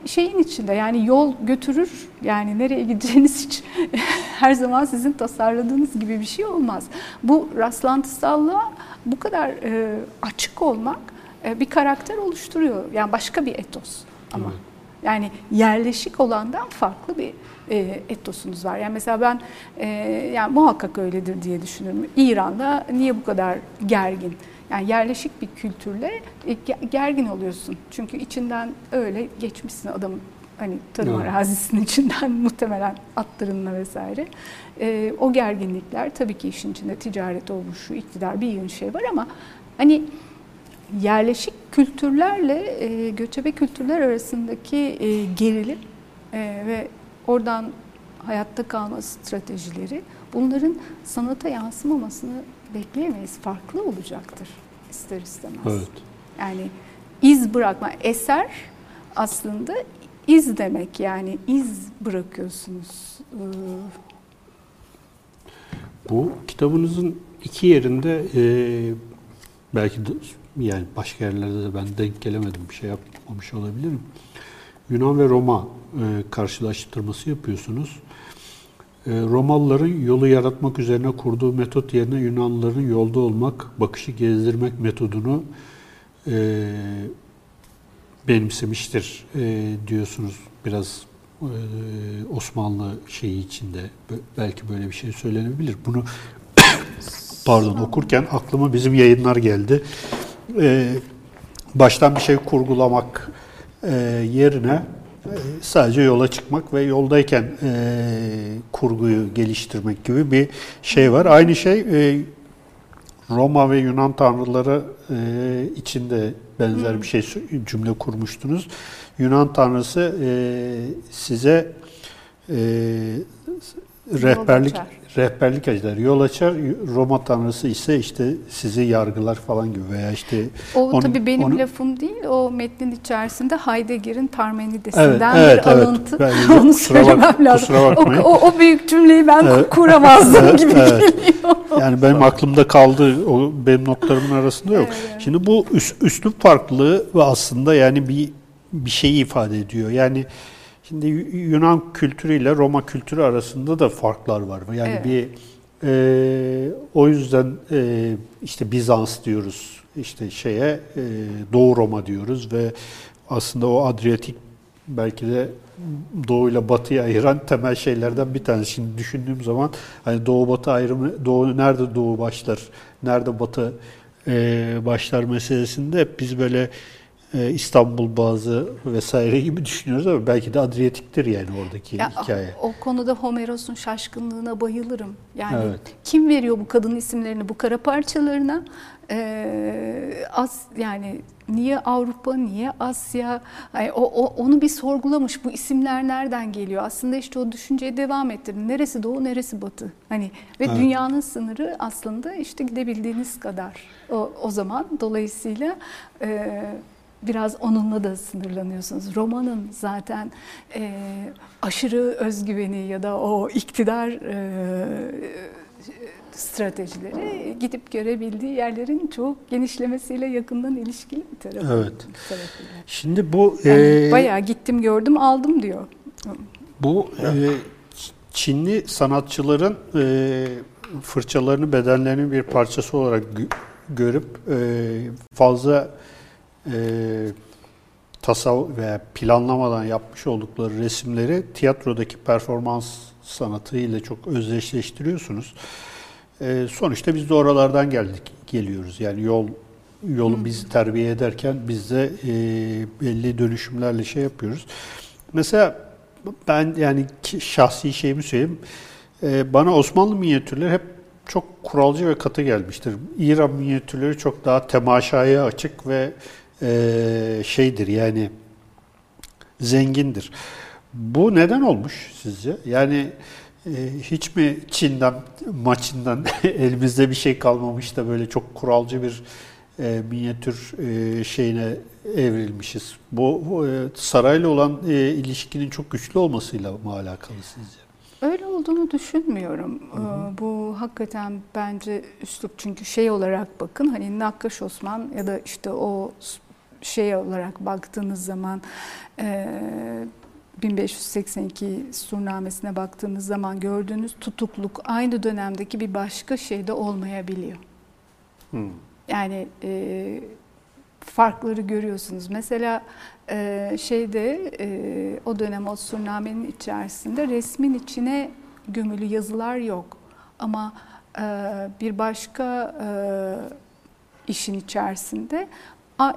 şeyin içinde yani yol götürür yani nereye gideceğiniz hiç her zaman sizin tasarladığınız gibi bir şey olmaz. Bu rastlantısallığa bu kadar e, açık olmak e, bir karakter oluşturuyor. Yani başka bir etos ama. Evet. Yani yerleşik olandan farklı bir e, etosunuz var. Yani mesela ben e, yani muhakkak öyledir diye düşünüyorum. İran'da niye bu kadar gergin? Yani yerleşik bir kültürle e, ge- gergin oluyorsun. Çünkü içinden öyle geçmişsin adamın hani tarım Evet. arazisinin içinden muhtemelen atlarınla vesaire. E, o gerginlikler tabii ki işin içinde ticaret olmuş, şu iktidar bir yığın şey var ama hani yerleşik kültürlerle e, göçebe kültürler arasındaki e, gerilim e, ve oradan hayatta kalma stratejileri bunların sanata yansımamasını bekleyemeyiz. Farklı olacaktır ister istemez. Evet. Yani iz bırakma, eser aslında iz demek yani iz bırakıyorsunuz. Ee, Bu kitabınızın iki yerinde e, belki de, yani başka yerlerde de ben denk gelemedim bir şey yapmamış olabilirim. Yunan ve Roma e, karşılaştırması yapıyorsunuz. E, Romalıların yolu yaratmak üzerine kurduğu metot yerine Yunanlıların yolda olmak, bakışı gezdirmek metodunu e, benimsemiştir e, diyorsunuz biraz e, Osmanlı şeyi içinde belki böyle bir şey söylenebilir. Bunu pardon okurken aklıma bizim yayınlar geldi. E, baştan bir şey kurgulamak e, yerine sadece yola çıkmak ve yoldayken e, kurguyu geliştirmek gibi bir şey var. Aynı şey e, Roma ve Yunan tanrıları e, içinde benzer bir şey cümle kurmuştunuz. Yunan tanrısı e, size e, rehberlik açar. rehberlik eder, yol açar. Roma tanrısı ise işte sizi yargılar falan gibi veya işte O Onu- tabii benim onu- lafım değil. O metnin içerisinde Heidegger'in Parmenides'inden Evet, evet, bir evet. alıntı. Ben- Onu kusura bak- söylemem lazım. kusura O, bakmayın. o, o büyük cümleyi ben Evet. kuramazdım Evet, gibi evet. geliyor. Yani benim aklımda kaldı. O benim notlarımın arasında yok. Evet. Şimdi bu üs, üslup farklılığı ve aslında yani bir bir şeyi ifade ediyor. Yani şimdi Yu- Yunan kültürüyle Roma kültürü arasında da farklar var. Yani Evet. bir e, o yüzden e, işte Bizans diyoruz. işte şeye e, Doğu Roma diyoruz ve aslında o Adriyatik belki de Doğu ile Batı'yı ayıran temel şeylerden bir tanesi. Şimdi düşündüğüm zaman hani Doğu Batı ayrımı, Doğu nerede Doğu başlar, nerede Batı e, başlar meselesinde hep biz böyle İstanbul bazı vesaire gibi düşünüyoruz ama belki de Adriyatik'tir yani oradaki Ya, hikaye. O konuda Homeros'un şaşkınlığına bayılırım. Yani Evet. kim veriyor bu kadın isimlerini bu kara parçalarına? Ee, As yani niye Avrupa, niye Asya? Ay, o, o onu bir sorgulamış. Bu isimler nereden geliyor? Aslında işte o düşünceye devam ettirdi. Neresi doğu, neresi batı? Hani ve Evet. dünyanın sınırı aslında işte gidebildiğiniz kadar. O, o zaman dolayısıyla e, biraz onunla da sınırlanıyorsunuz. Romanın zaten e, aşırı özgüveni ya da o iktidar e, stratejileri gidip görebildiği yerlerin çok genişlemesiyle yakından ilişkili bir tarafı. Evet. tarafıyla. Şimdi bu Yani e, bayağı gittim gördüm aldım diyor. Bu e, Çinli sanatçıların e, fırçalarını, bedenlerinin bir parçası olarak gö- görüp e, fazla e, tasav veya planlamadan yapmış oldukları resimleri tiyatrodaki performans sanatı ile çok özdeşleştiriyorsunuz. E, sonuçta biz de oralardan geldik, geliyoruz. Yani yol yolu bizi terbiye ederken biz de e, belli dönüşümlerle şey yapıyoruz. Mesela ben yani şahsi şeyimi söyleyeyim. Ee, bana Osmanlı minyatürleri hep çok kuralcı ve katı gelmiştir. İran minyatürleri çok daha temaşaya açık ve e, şeydir yani zengindir. Bu neden olmuş sizce? Yani e, hiç mi Çin'den, maçından elimizde bir şey kalmamış da böyle çok kuralcı bir e, minyatür e, şeyine evrilmişiz. Bu, e, sarayla olan e, ilişkinin çok güçlü olmasıyla mı alakalı sizce? Öyle olduğunu düşünmüyorum. Ee, Bu hakikaten bence üslup çünkü şey olarak bakın hani Nakkaş Osman ya da işte o şey olarak baktığınız zaman e, 1582 surnamesine baktığınız zaman gördüğünüz tutukluk aynı dönemdeki bir başka şeyde olmayabiliyor. Hmm. Yani e, farkları görüyorsunuz. Mesela e, şeyde e, o dönem o surnamenin içerisinde resmin içine gömülü yazılar yok. Ama e, bir başka e, işin içerisinde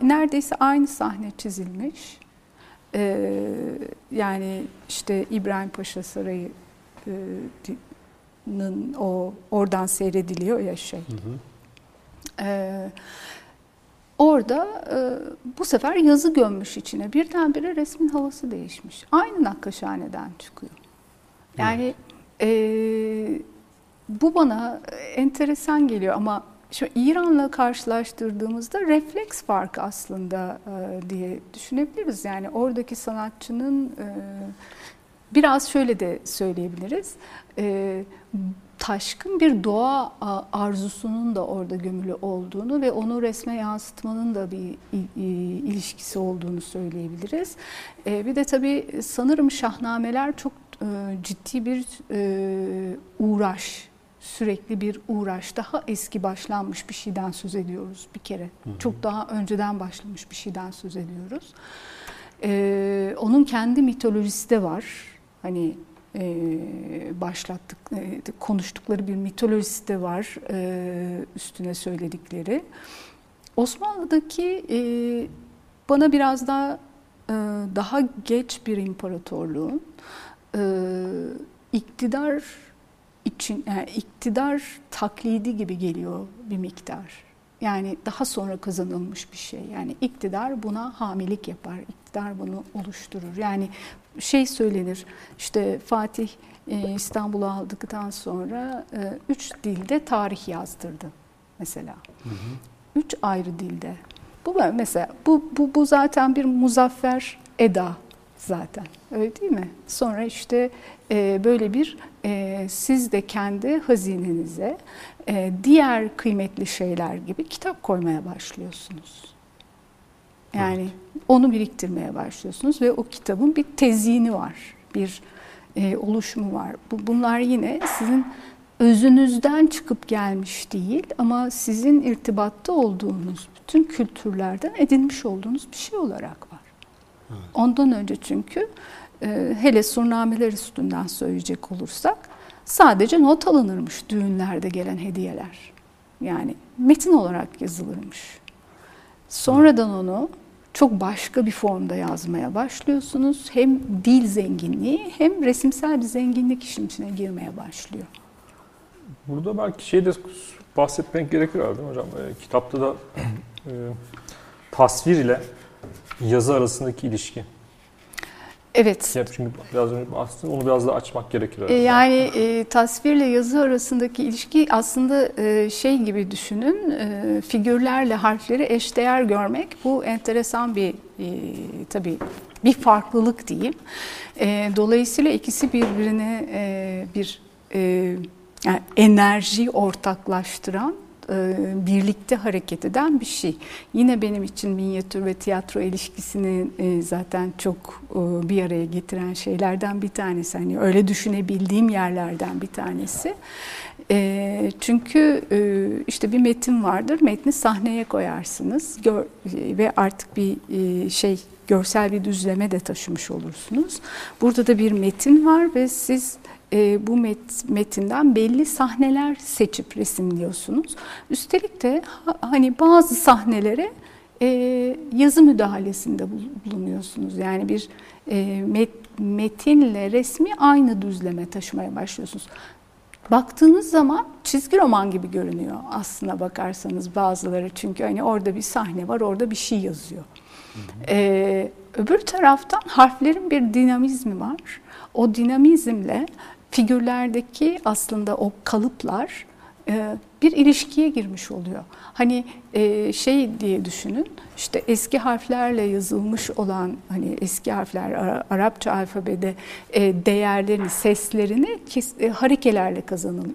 neredeyse aynı sahne çizilmiş. E, yani işte İbrahim Paşa Sarayı e, o oradan seyrediliyor ya şey. Hı hı. Ee, orada e, bu sefer yazı gömmüş içine. Birdenbire resmin havası değişmiş. Aynı Nakkaşhane'den çıkıyor. Yani e, bu bana enteresan geliyor ama şu İran'la karşılaştırdığımızda refleks farkı aslında e, diye düşünebiliriz. Yani oradaki sanatçının e, biraz şöyle de söyleyebiliriz. E, taşkın bir doğa arzusunun da orada gömülü olduğunu ve onu resme yansıtmanın da bir ilişkisi olduğunu söyleyebiliriz. E, bir de tabii sanırım şahnameler çok e, ciddi bir e, uğraş, sürekli bir uğraş. Daha eski başlanmış bir şeyden söz ediyoruz bir kere. Çok daha önceden başlamış bir şeyden söz ediyoruz. E, onun kendi mitolojisi de var. Hani e, başlattık, e, konuştukları bir mitolojisi de var e, üstüne söyledikleri. Osmanlı'daki e, bana biraz daha e, daha geç bir imparatorluğun e, iktidar için yani iktidar taklidi gibi geliyor bir miktar. Yani daha sonra kazanılmış bir şey. Yani iktidar buna hamilik yapar. İktidar bunu oluşturur. Yani şey söylenir işte Fatih e, İstanbul'u aldıktan sonra e, üç dilde tarih yazdırdı mesela. Hı hı. Üç ayrı dilde. Bu mesela bu, bu, bu zaten bir muzaffer eda zaten. Öyle değil mi? Sonra işte e, böyle bir e, siz de kendi hazinenize e, diğer kıymetli şeyler gibi kitap koymaya başlıyorsunuz. Yani evet. onu biriktirmeye başlıyorsunuz ve o kitabın bir tezini var, bir e, oluşumu var. Bu, bunlar yine sizin özünüzden çıkıp gelmiş değil ama sizin irtibatta olduğunuz bütün kültürlerden edinmiş olduğunuz bir şey olarak var. Evet. Ondan önce çünkü hele surnameler üstünden söyleyecek olursak sadece not alınırmış düğünlerde gelen hediyeler. Yani metin olarak yazılırmış. Sonradan onu çok başka bir formda yazmaya başlıyorsunuz. Hem dil zenginliği hem resimsel bir zenginlik işin içine girmeye başlıyor. Burada belki şey de bahsetmek gerekir abi hocam. E, kitapta da e, tasvir ile yazı arasındaki ilişki. Evet. Ya çünkü biraz önce aslında onu biraz da açmak gerekir. E, yani e, tasvirle yazı arasındaki ilişki aslında e, şey gibi düşünün. E, figürlerle harfleri eşdeğer görmek bu enteresan bir e, tabii bir farklılık diyeyim. E, dolayısıyla ikisi birbirine e, bir e, yani enerji ortaklaştıran birlikte hareket eden bir şey. Yine benim için minyatür ve tiyatro ilişkisini e, zaten çok e, bir araya getiren şeylerden bir tanesi. Hani öyle düşünebildiğim yerlerden bir tanesi. Çünkü işte bir metin vardır. Metni sahneye koyarsınız ve artık bir şey görsel bir düzleme de taşımış olursunuz. Burada da bir metin var ve siz e, bu met, metinden belli sahneler seçip resimliyorsunuz. Üstelik de ha, hani bazı sahnelere e, yazı müdahalesinde bulunuyorsunuz. Yani bir e, met, metinle resmi aynı düzleme taşımaya başlıyorsunuz. Baktığınız zaman çizgi roman gibi görünüyor aslına bakarsanız bazıları çünkü hani orada bir sahne var orada bir şey yazıyor. Hı hı. Ee, öbür taraftan harflerin bir dinamizmi var. O dinamizmle figürlerdeki aslında o kalıplar e, bir ilişkiye girmiş oluyor. Hani e, şey diye düşünün, işte eski harflerle yazılmış olan hani eski harfler Arapça alfabede e, değerlerini, seslerini harekelerle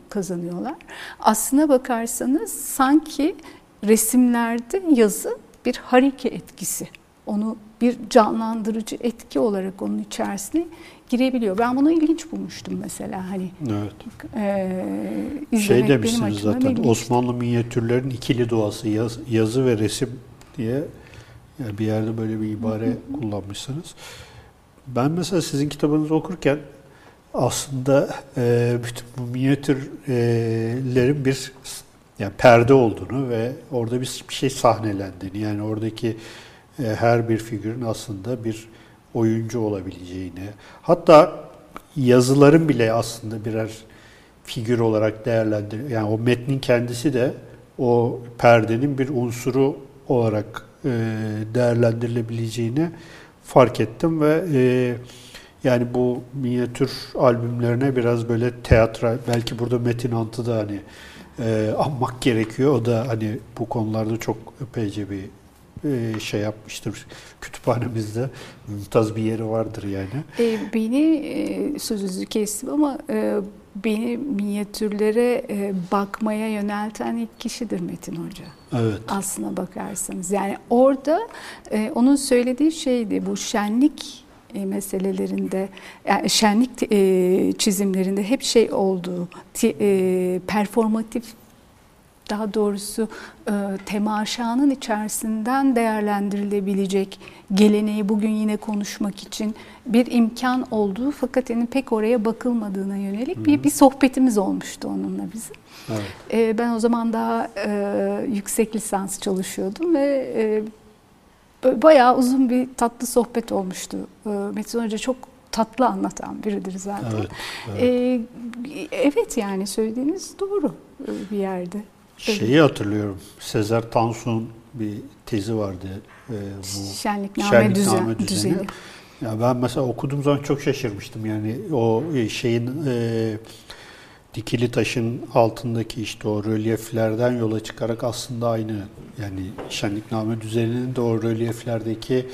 kazanıyorlar. Aslına bakarsanız sanki resimlerde yazı bir harike etkisi. Onu bir canlandırıcı etki olarak onun içerisine girebiliyor. Ben bunu ilginç bulmuştum mesela hani. Evet. E, şey demişsiniz zaten. Osmanlı minyatürlerin ikili doğası yaz, yazı ve resim diye yani bir yerde böyle bir ibare kullanmışsınız. Ben mesela sizin kitabınızı okurken aslında e, bütün bu minyatürlerin bir yani perde olduğunu ve orada bir, bir şey sahnelendiğini yani oradaki e, her bir figürün aslında bir oyuncu olabileceğini, hatta yazıların bile aslında birer figür olarak değerlendir. Yani o metnin kendisi de o perdenin bir unsuru olarak e, değerlendirilebileceğini fark ettim ve e, yani bu minyatür albümlerine biraz böyle teatral, belki burada Metin Ant'ı da hani e, anmak gerekiyor. O da hani bu konularda çok epeyce bir şey yapmıştır. Kütüphanemizde mümtaz bir yeri vardır yani. E, beni e, sözünüzü kestim ama e, beni minyatürlere e, bakmaya yönelten ilk kişidir Metin Hoca. Evet. Aslına bakarsanız. Yani orada e, onun söylediği şeydi bu şenlik e, meselelerinde yani şenlik e, çizimlerinde hep şey olduğu e, performatif daha doğrusu e, temaşanın içerisinden değerlendirilebilecek geleneği bugün yine konuşmak için bir imkan olduğu fakat yani pek oraya bakılmadığına yönelik bir, bir sohbetimiz olmuştu onunla bizim. Evet. E, ben o zaman daha e, yüksek lisans çalışıyordum ve e, bayağı uzun bir tatlı sohbet olmuştu. E, Metin Hoca çok tatlı anlatan biridir zaten. Evet, evet. E, evet yani söylediğiniz doğru bir yerde. Şeyi hatırlıyorum. Sezer Tansu'nun bir tezi vardı. Ee, bu Şenlikname, Şenlikname düzen, düzeni. düzeni. Ya ben mesela okuduğum zaman çok şaşırmıştım. Yani o şeyin e, dikili taşın altındaki işte o rölyeflerden yola çıkarak aslında aynı yani şenlikname düzeninin de o rölyeflerdeki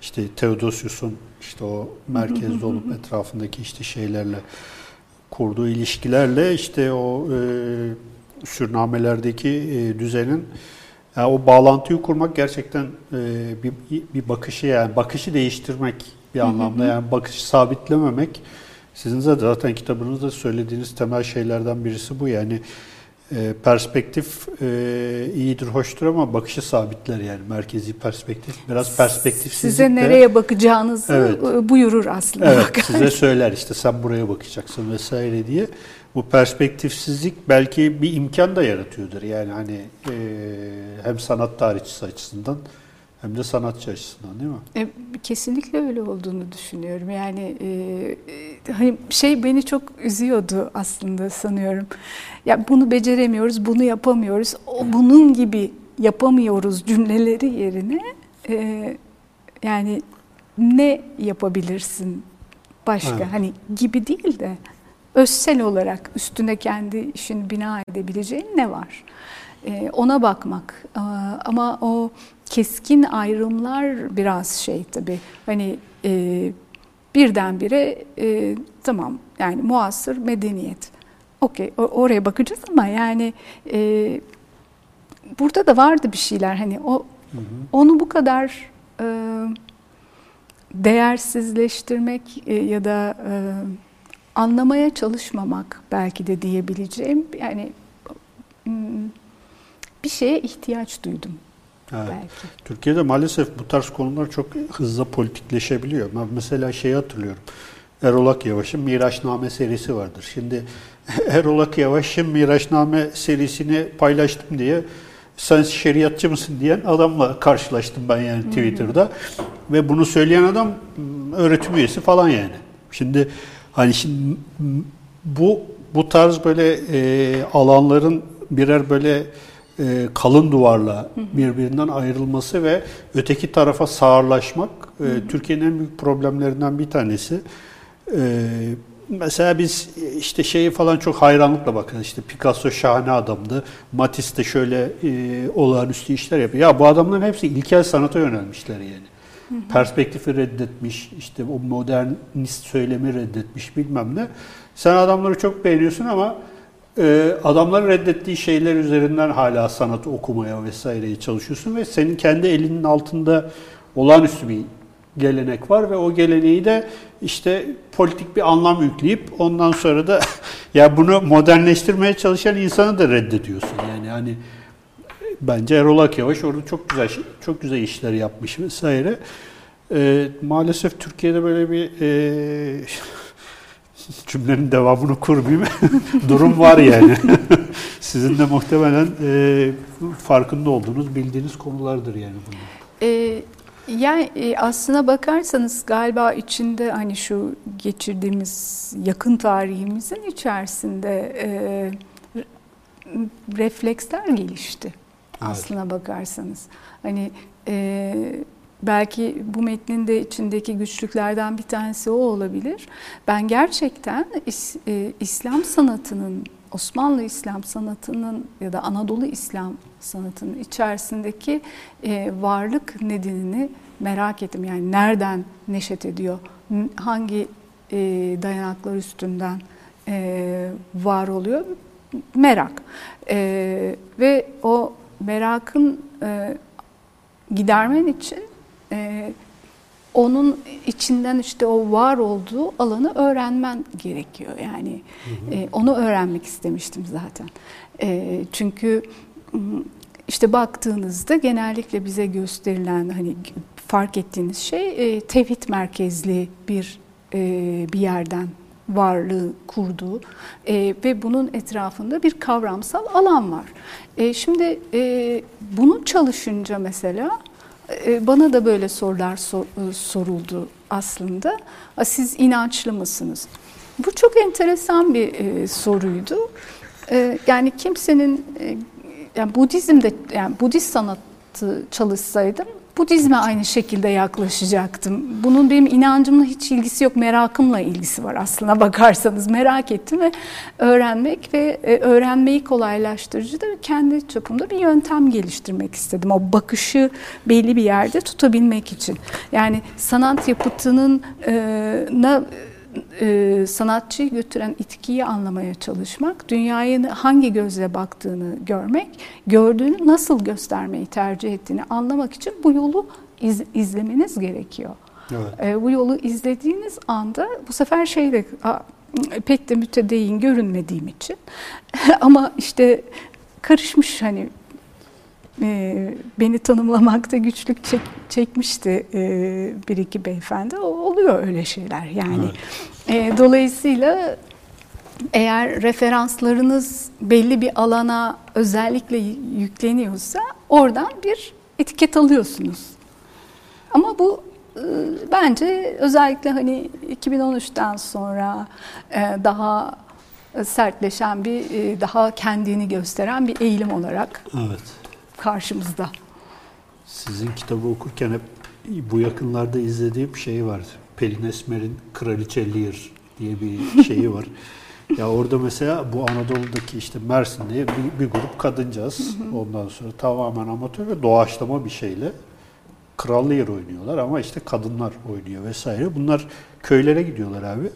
işte Theodosius'un işte o merkezde olup etrafındaki işte şeylerle kurduğu ilişkilerle işte o e, sürnamelerdeki e, düzenin yani o bağlantıyı kurmak gerçekten e, bir, bir bakışı yani bakışı değiştirmek bir anlamda yani bakışı sabitlememek sizin de zaten kitabınızda söylediğiniz temel şeylerden birisi bu yani e, perspektif e, iyidir hoştur ama bakışı sabitler yani merkezi perspektif biraz perspektifsizlik Size de- nereye bakacağınızı Evet. e, buyurur aslında. Evet bakar. size söyler işte sen buraya bakacaksın vesaire diye. Bu perspektifsizlik belki bir imkan da yaratıyordur. Yani hani e, hem sanat tarihçisi açısından hem de sanatçı açısından değil mi? E, kesinlikle öyle olduğunu düşünüyorum. Yani e, e, hani şey beni çok üzüyordu aslında sanıyorum. Ya bunu beceremiyoruz, bunu yapamıyoruz. O bunun gibi yapamıyoruz cümleleri yerine e, yani ne yapabilirsin başka Evet. hani gibi değil de özsel olarak üstüne kendi işini bina edebileceğin ne var? E, ona bakmak. Aa, Ama o keskin ayrımlar biraz şey tabii. Hani e, birdenbire e, tamam yani muasır medeniyet. Okey oraya bakacağız ama yani e, burada da vardı bir şeyler hani o onu bu kadar değersizleştirmek ya da anlamaya çalışmamak belki de diyebileceğim yani mm, bir şeye ihtiyaç duydum Evet. belki. Türkiye'de maalesef bu tarz konular çok hızlı politikleşebiliyor. Ben mesela şeyi hatırlıyorum. Erol Akyavaş'ın Miraçname serisi vardır. Şimdi Erol Akyavaş'ın Miraçname serisini paylaştım diye sen şeriatçı mısın diyen adamla karşılaştım ben yani Twitter'da. Ve bunu söyleyen adam m, öğretim üyesi falan yani. Şimdi hani şimdi bu bu tarz böyle e, alanların birer böyle e, kalın duvarla birbirinden ayrılması ve öteki tarafa sağırlaşmak e, Türkiye'nin en büyük problemlerinden bir tanesi. E, mesela biz işte şeyi falan çok hayranlıkla bakın işte Picasso şahane adamdı. Matisse de şöyle e, olağanüstü işler yapıyor. Ya bu adamların hepsi ilkel sanata yönelmişler yani. Perspektifi reddetmiş, işte o modernist söylemi reddetmiş bilmem ne. Sen adamları çok beğeniyorsun ama e, adamların reddettiği şeyler üzerinden hala sanatı okumaya vesaireye çalışıyorsun ve senin kendi elinin altında olağanüstü bir gelenek var ve o geleneği de işte politik bir anlam yükleyip ondan sonra da ya bunu modernleştirmeye çalışan insanı da reddediyorsun. Yani hani bence Erol Akyavaş orada çok güzel şey- çok güzel işler yapmış vesaire. E, maalesef Türkiye'de böyle bir e, cümlenin devamını kurmayayım. Durum var yani. Sizin de muhtemelen e, farkında olduğunuz, bildiğiniz konulardır yani bunlar. Ee, yani e, aslına bakarsanız galiba içinde hani şu geçirdiğimiz yakın tarihimizin içerisinde e, re- refleksler gelişti. Aslına bakarsanız. Hani e, belki bu metnin de içindeki güçlüklerden bir tanesi o olabilir. Ben gerçekten İs- e, İslam sanatının, Osmanlı İslam sanatının ya da Anadolu İslam sanatının içerisindeki e, varlık nedenini merak ettim. Yani nereden neşet ediyor, hangi e, dayanaklar üstünden e, var oluyor merak. E, ve o merakın e, gidermen için e, onun içinden işte o var olduğu alanı öğrenmen gerekiyor. Yani e, onu öğrenmek istemiştim zaten. E, çünkü işte baktığınızda genellikle bize gösterilen hani fark ettiğiniz şey e, tevhid merkezli bir e, bir yerden varlığı kurduğu e, ve bunun etrafında bir kavramsal alan var. E, şimdi e, bunu çalışınca mesela e, bana da böyle sorular sor, e, soruldu aslında. Siz inançlı mısınız? Bu çok enteresan bir e, soruydu. E, yani kimsenin e, yani Budizm'de yani Budist sanatı çalışsaydım Budizme aynı şekilde yaklaşacaktım. Bunun benim inancımla hiç ilgisi yok, merakımla ilgisi var aslına bakarsanız. Merak ettim ve öğrenmek ve e, öğrenmeyi kolaylaştırıcı da kendi çapımda bir yöntem geliştirmek istedim. O bakışı belli bir yerde tutabilmek için. Yani sanat yapıtının e, na, e, sanatçıyı götüren itkiyi anlamaya çalışmak, dünyayı hangi gözle baktığını görmek, gördüğünü nasıl göstermeyi tercih ettiğini anlamak için bu yolu iz, izlemeniz gerekiyor. Evet. E, bu yolu izlediğiniz anda bu sefer şeyde pek de mütedeyyin görünmediğim için ama işte karışmış hani e, beni tanımlamakta güçlük çek, çekmişti e, bir iki beyefendi. O, oluyor öyle şeyler yani. Evet. E, dolayısıyla eğer referanslarınız belli bir alana özellikle yükleniyorsa oradan bir etiket alıyorsunuz. Ama bu e, bence özellikle hani 2013'ten sonra e, daha sertleşen bir, e, daha kendini gösteren bir eğilim olarak evet karşımızda. Sizin kitabı okurken hep bu yakınlarda izlediğim şey var. Pelin Esmer'in Kraliçe Lear diye bir şeyi var. ya orada mesela bu Anadolu'daki işte Mersin'de bir, bir grup kadıncağız. Ondan sonra tamamen amatör ve doğaçlama bir şeyle Kral Lear oynuyorlar ama işte kadınlar oynuyor vesaire. Bunlar köylere gidiyorlar abi.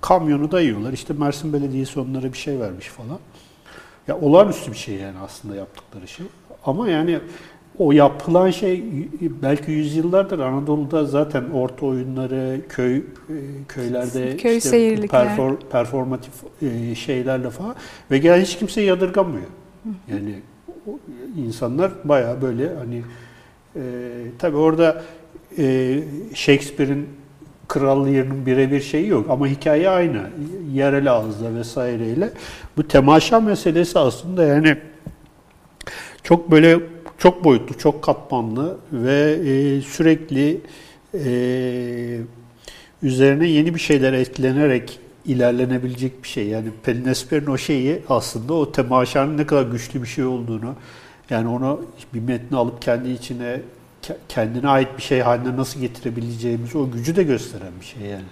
Kamyonu dayıyorlar. İşte Mersin Belediyesi onlara bir şey vermiş falan. Ya olağanüstü bir şey yani aslında yaptıkları şey. Ama yani o yapılan şey belki yüzyıllardır Anadolu'da zaten orta oyunları, köy e, köylerde köy işte perfor, performatif e, şeylerle falan ve gel hiç kimse yadırgamıyor. Yani insanlar baya böyle hani e, tabi orada e, Shakespeare'in krallı yerinin birebir şeyi yok ama hikaye aynı. Yerel ağızla vesaireyle. Bu temaşa meselesi aslında yani çok böyle çok boyutlu, çok katmanlı ve e, sürekli e, üzerine yeni bir şeyler eklenerek ilerlenebilecek bir şey. Yani Pelin Esmer'in o şeyi aslında o temaşanın ne kadar güçlü bir şey olduğunu yani onu bir metni alıp kendi içine kendine ait bir şey haline nasıl getirebileceğimizi o gücü de gösteren bir şey yani.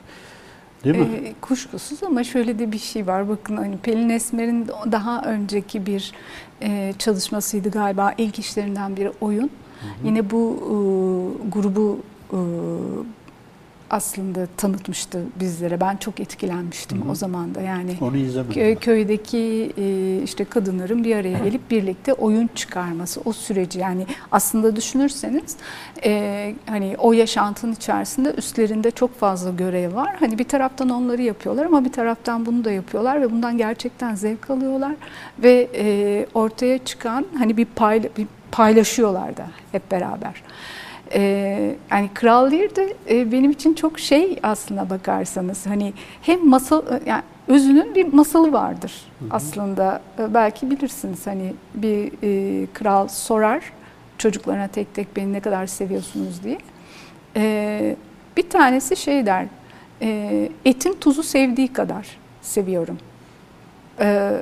Değil mi? E, kuşkusuz ama şöyle de bir şey var. Bakın hani Pelin Esmer'in daha önceki bir e, çalışmasıydı galiba. ilk işlerinden biri oyun. Hı hı. Yine bu e, grubu e, aslında tanıtmıştı bizlere. Ben çok etkilenmiştim Hı-hı. o zaman da. Yani Onu izlemedim. köydeki e, işte kadınların bir araya gelip birlikte oyun çıkarması, o süreci yani aslında düşünürseniz e, hani o yaşantının içerisinde üstlerinde çok fazla görev var. Hani bir taraftan onları yapıyorlar ama bir taraftan bunu da yapıyorlar ve bundan gerçekten zevk alıyorlar ve e, ortaya çıkan hani bir, payla, bir paylaşıyorlar da hep beraber. Ee, yani Kral Lear de e, benim için çok şey aslına bakarsanız hani hem masal e, yani özünün bir masalı vardır hı hı. aslında. E, belki bilirsiniz hani bir e, kral sorar çocuklarına tek tek beni ne kadar seviyorsunuz? diye. E, bir tanesi şey der e, etin tuzu sevdiği kadar seviyorum. E,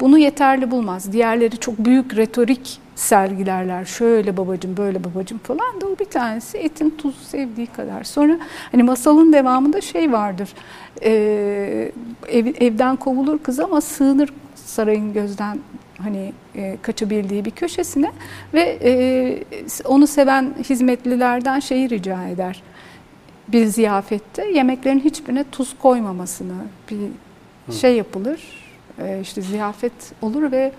bunu yeterli bulmaz. Diğerleri çok büyük retorik sergilerler. Şöyle babacım, böyle babacım falan da o bir tanesi etin tuzu sevdiği kadar. Sonra hani masalın devamında şey vardır. E, ev, evden kovulur kız ama sığınır sarayın gözden hani e, kaçabildiği bir köşesine ve e, onu seven hizmetlilerden şeyi rica eder. Bir ziyafette yemeklerin hiçbirine tuz koymamasını bir şey yapılır. E, işte ziyafet olur ve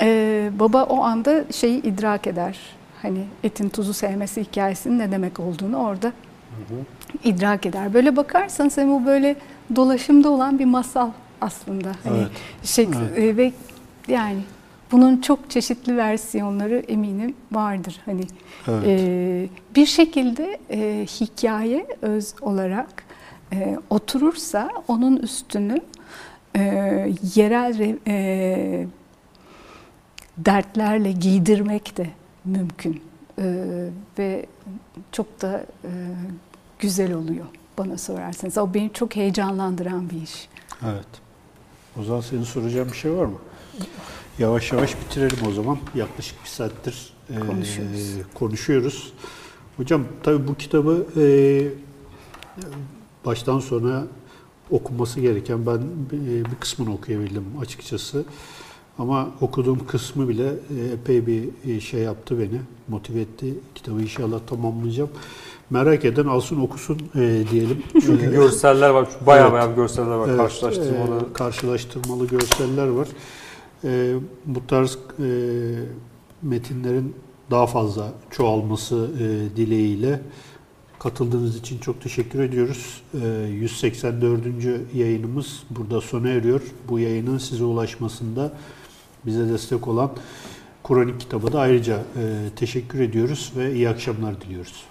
ee, baba o anda şeyi idrak eder. Hani etin tuzu sevmesi hikayesinin ne demek olduğunu orada hı hı. idrak eder. Böyle bakarsanız hem bu böyle dolaşımda olan bir masal aslında. Hani evet. şey evet. E, ve yani Bunun çok çeşitli versiyonları eminim vardır. Hani Evet. e, bir şekilde e, hikaye öz olarak e, oturursa onun üstünü e, yerel re- e, dertlerle giydirmek de mümkün E, ve çok da e, güzel oluyor bana sorarsanız. O beni çok heyecanlandıran bir iş. Evet. O zaman senin soracağın bir şey var mı? Yavaş yavaş bitirelim o zaman. Yaklaşık bir saattir e, Konuşuyoruz. konuşuyoruz. Hocam tabii bu kitabı e, baştan sona okunması gereken ben e, bir kısmını okuyabildim açıkçası. Ama okuduğum kısmı bile e, epey bir e, şey yaptı beni, motive etti. Kitabı inşallah tamamlayacağım. Merak eden alsın okusun e, diyelim. Çünkü görseller var. Bayağı Evet. bayağı bir görseller var. Evet, Karşılaştırmalı. e, karşılaştırmalı görseller var. E, bu tarz e, metinlerin daha fazla çoğalması e, dileğiyle katıldığınız için çok teşekkür ediyoruz. E, 184. yayınımız burada sona eriyor. Bu yayının size ulaşmasında bize destek olan Kronik kitabı da ayrıca e, teşekkür ediyoruz ve iyi akşamlar diliyoruz.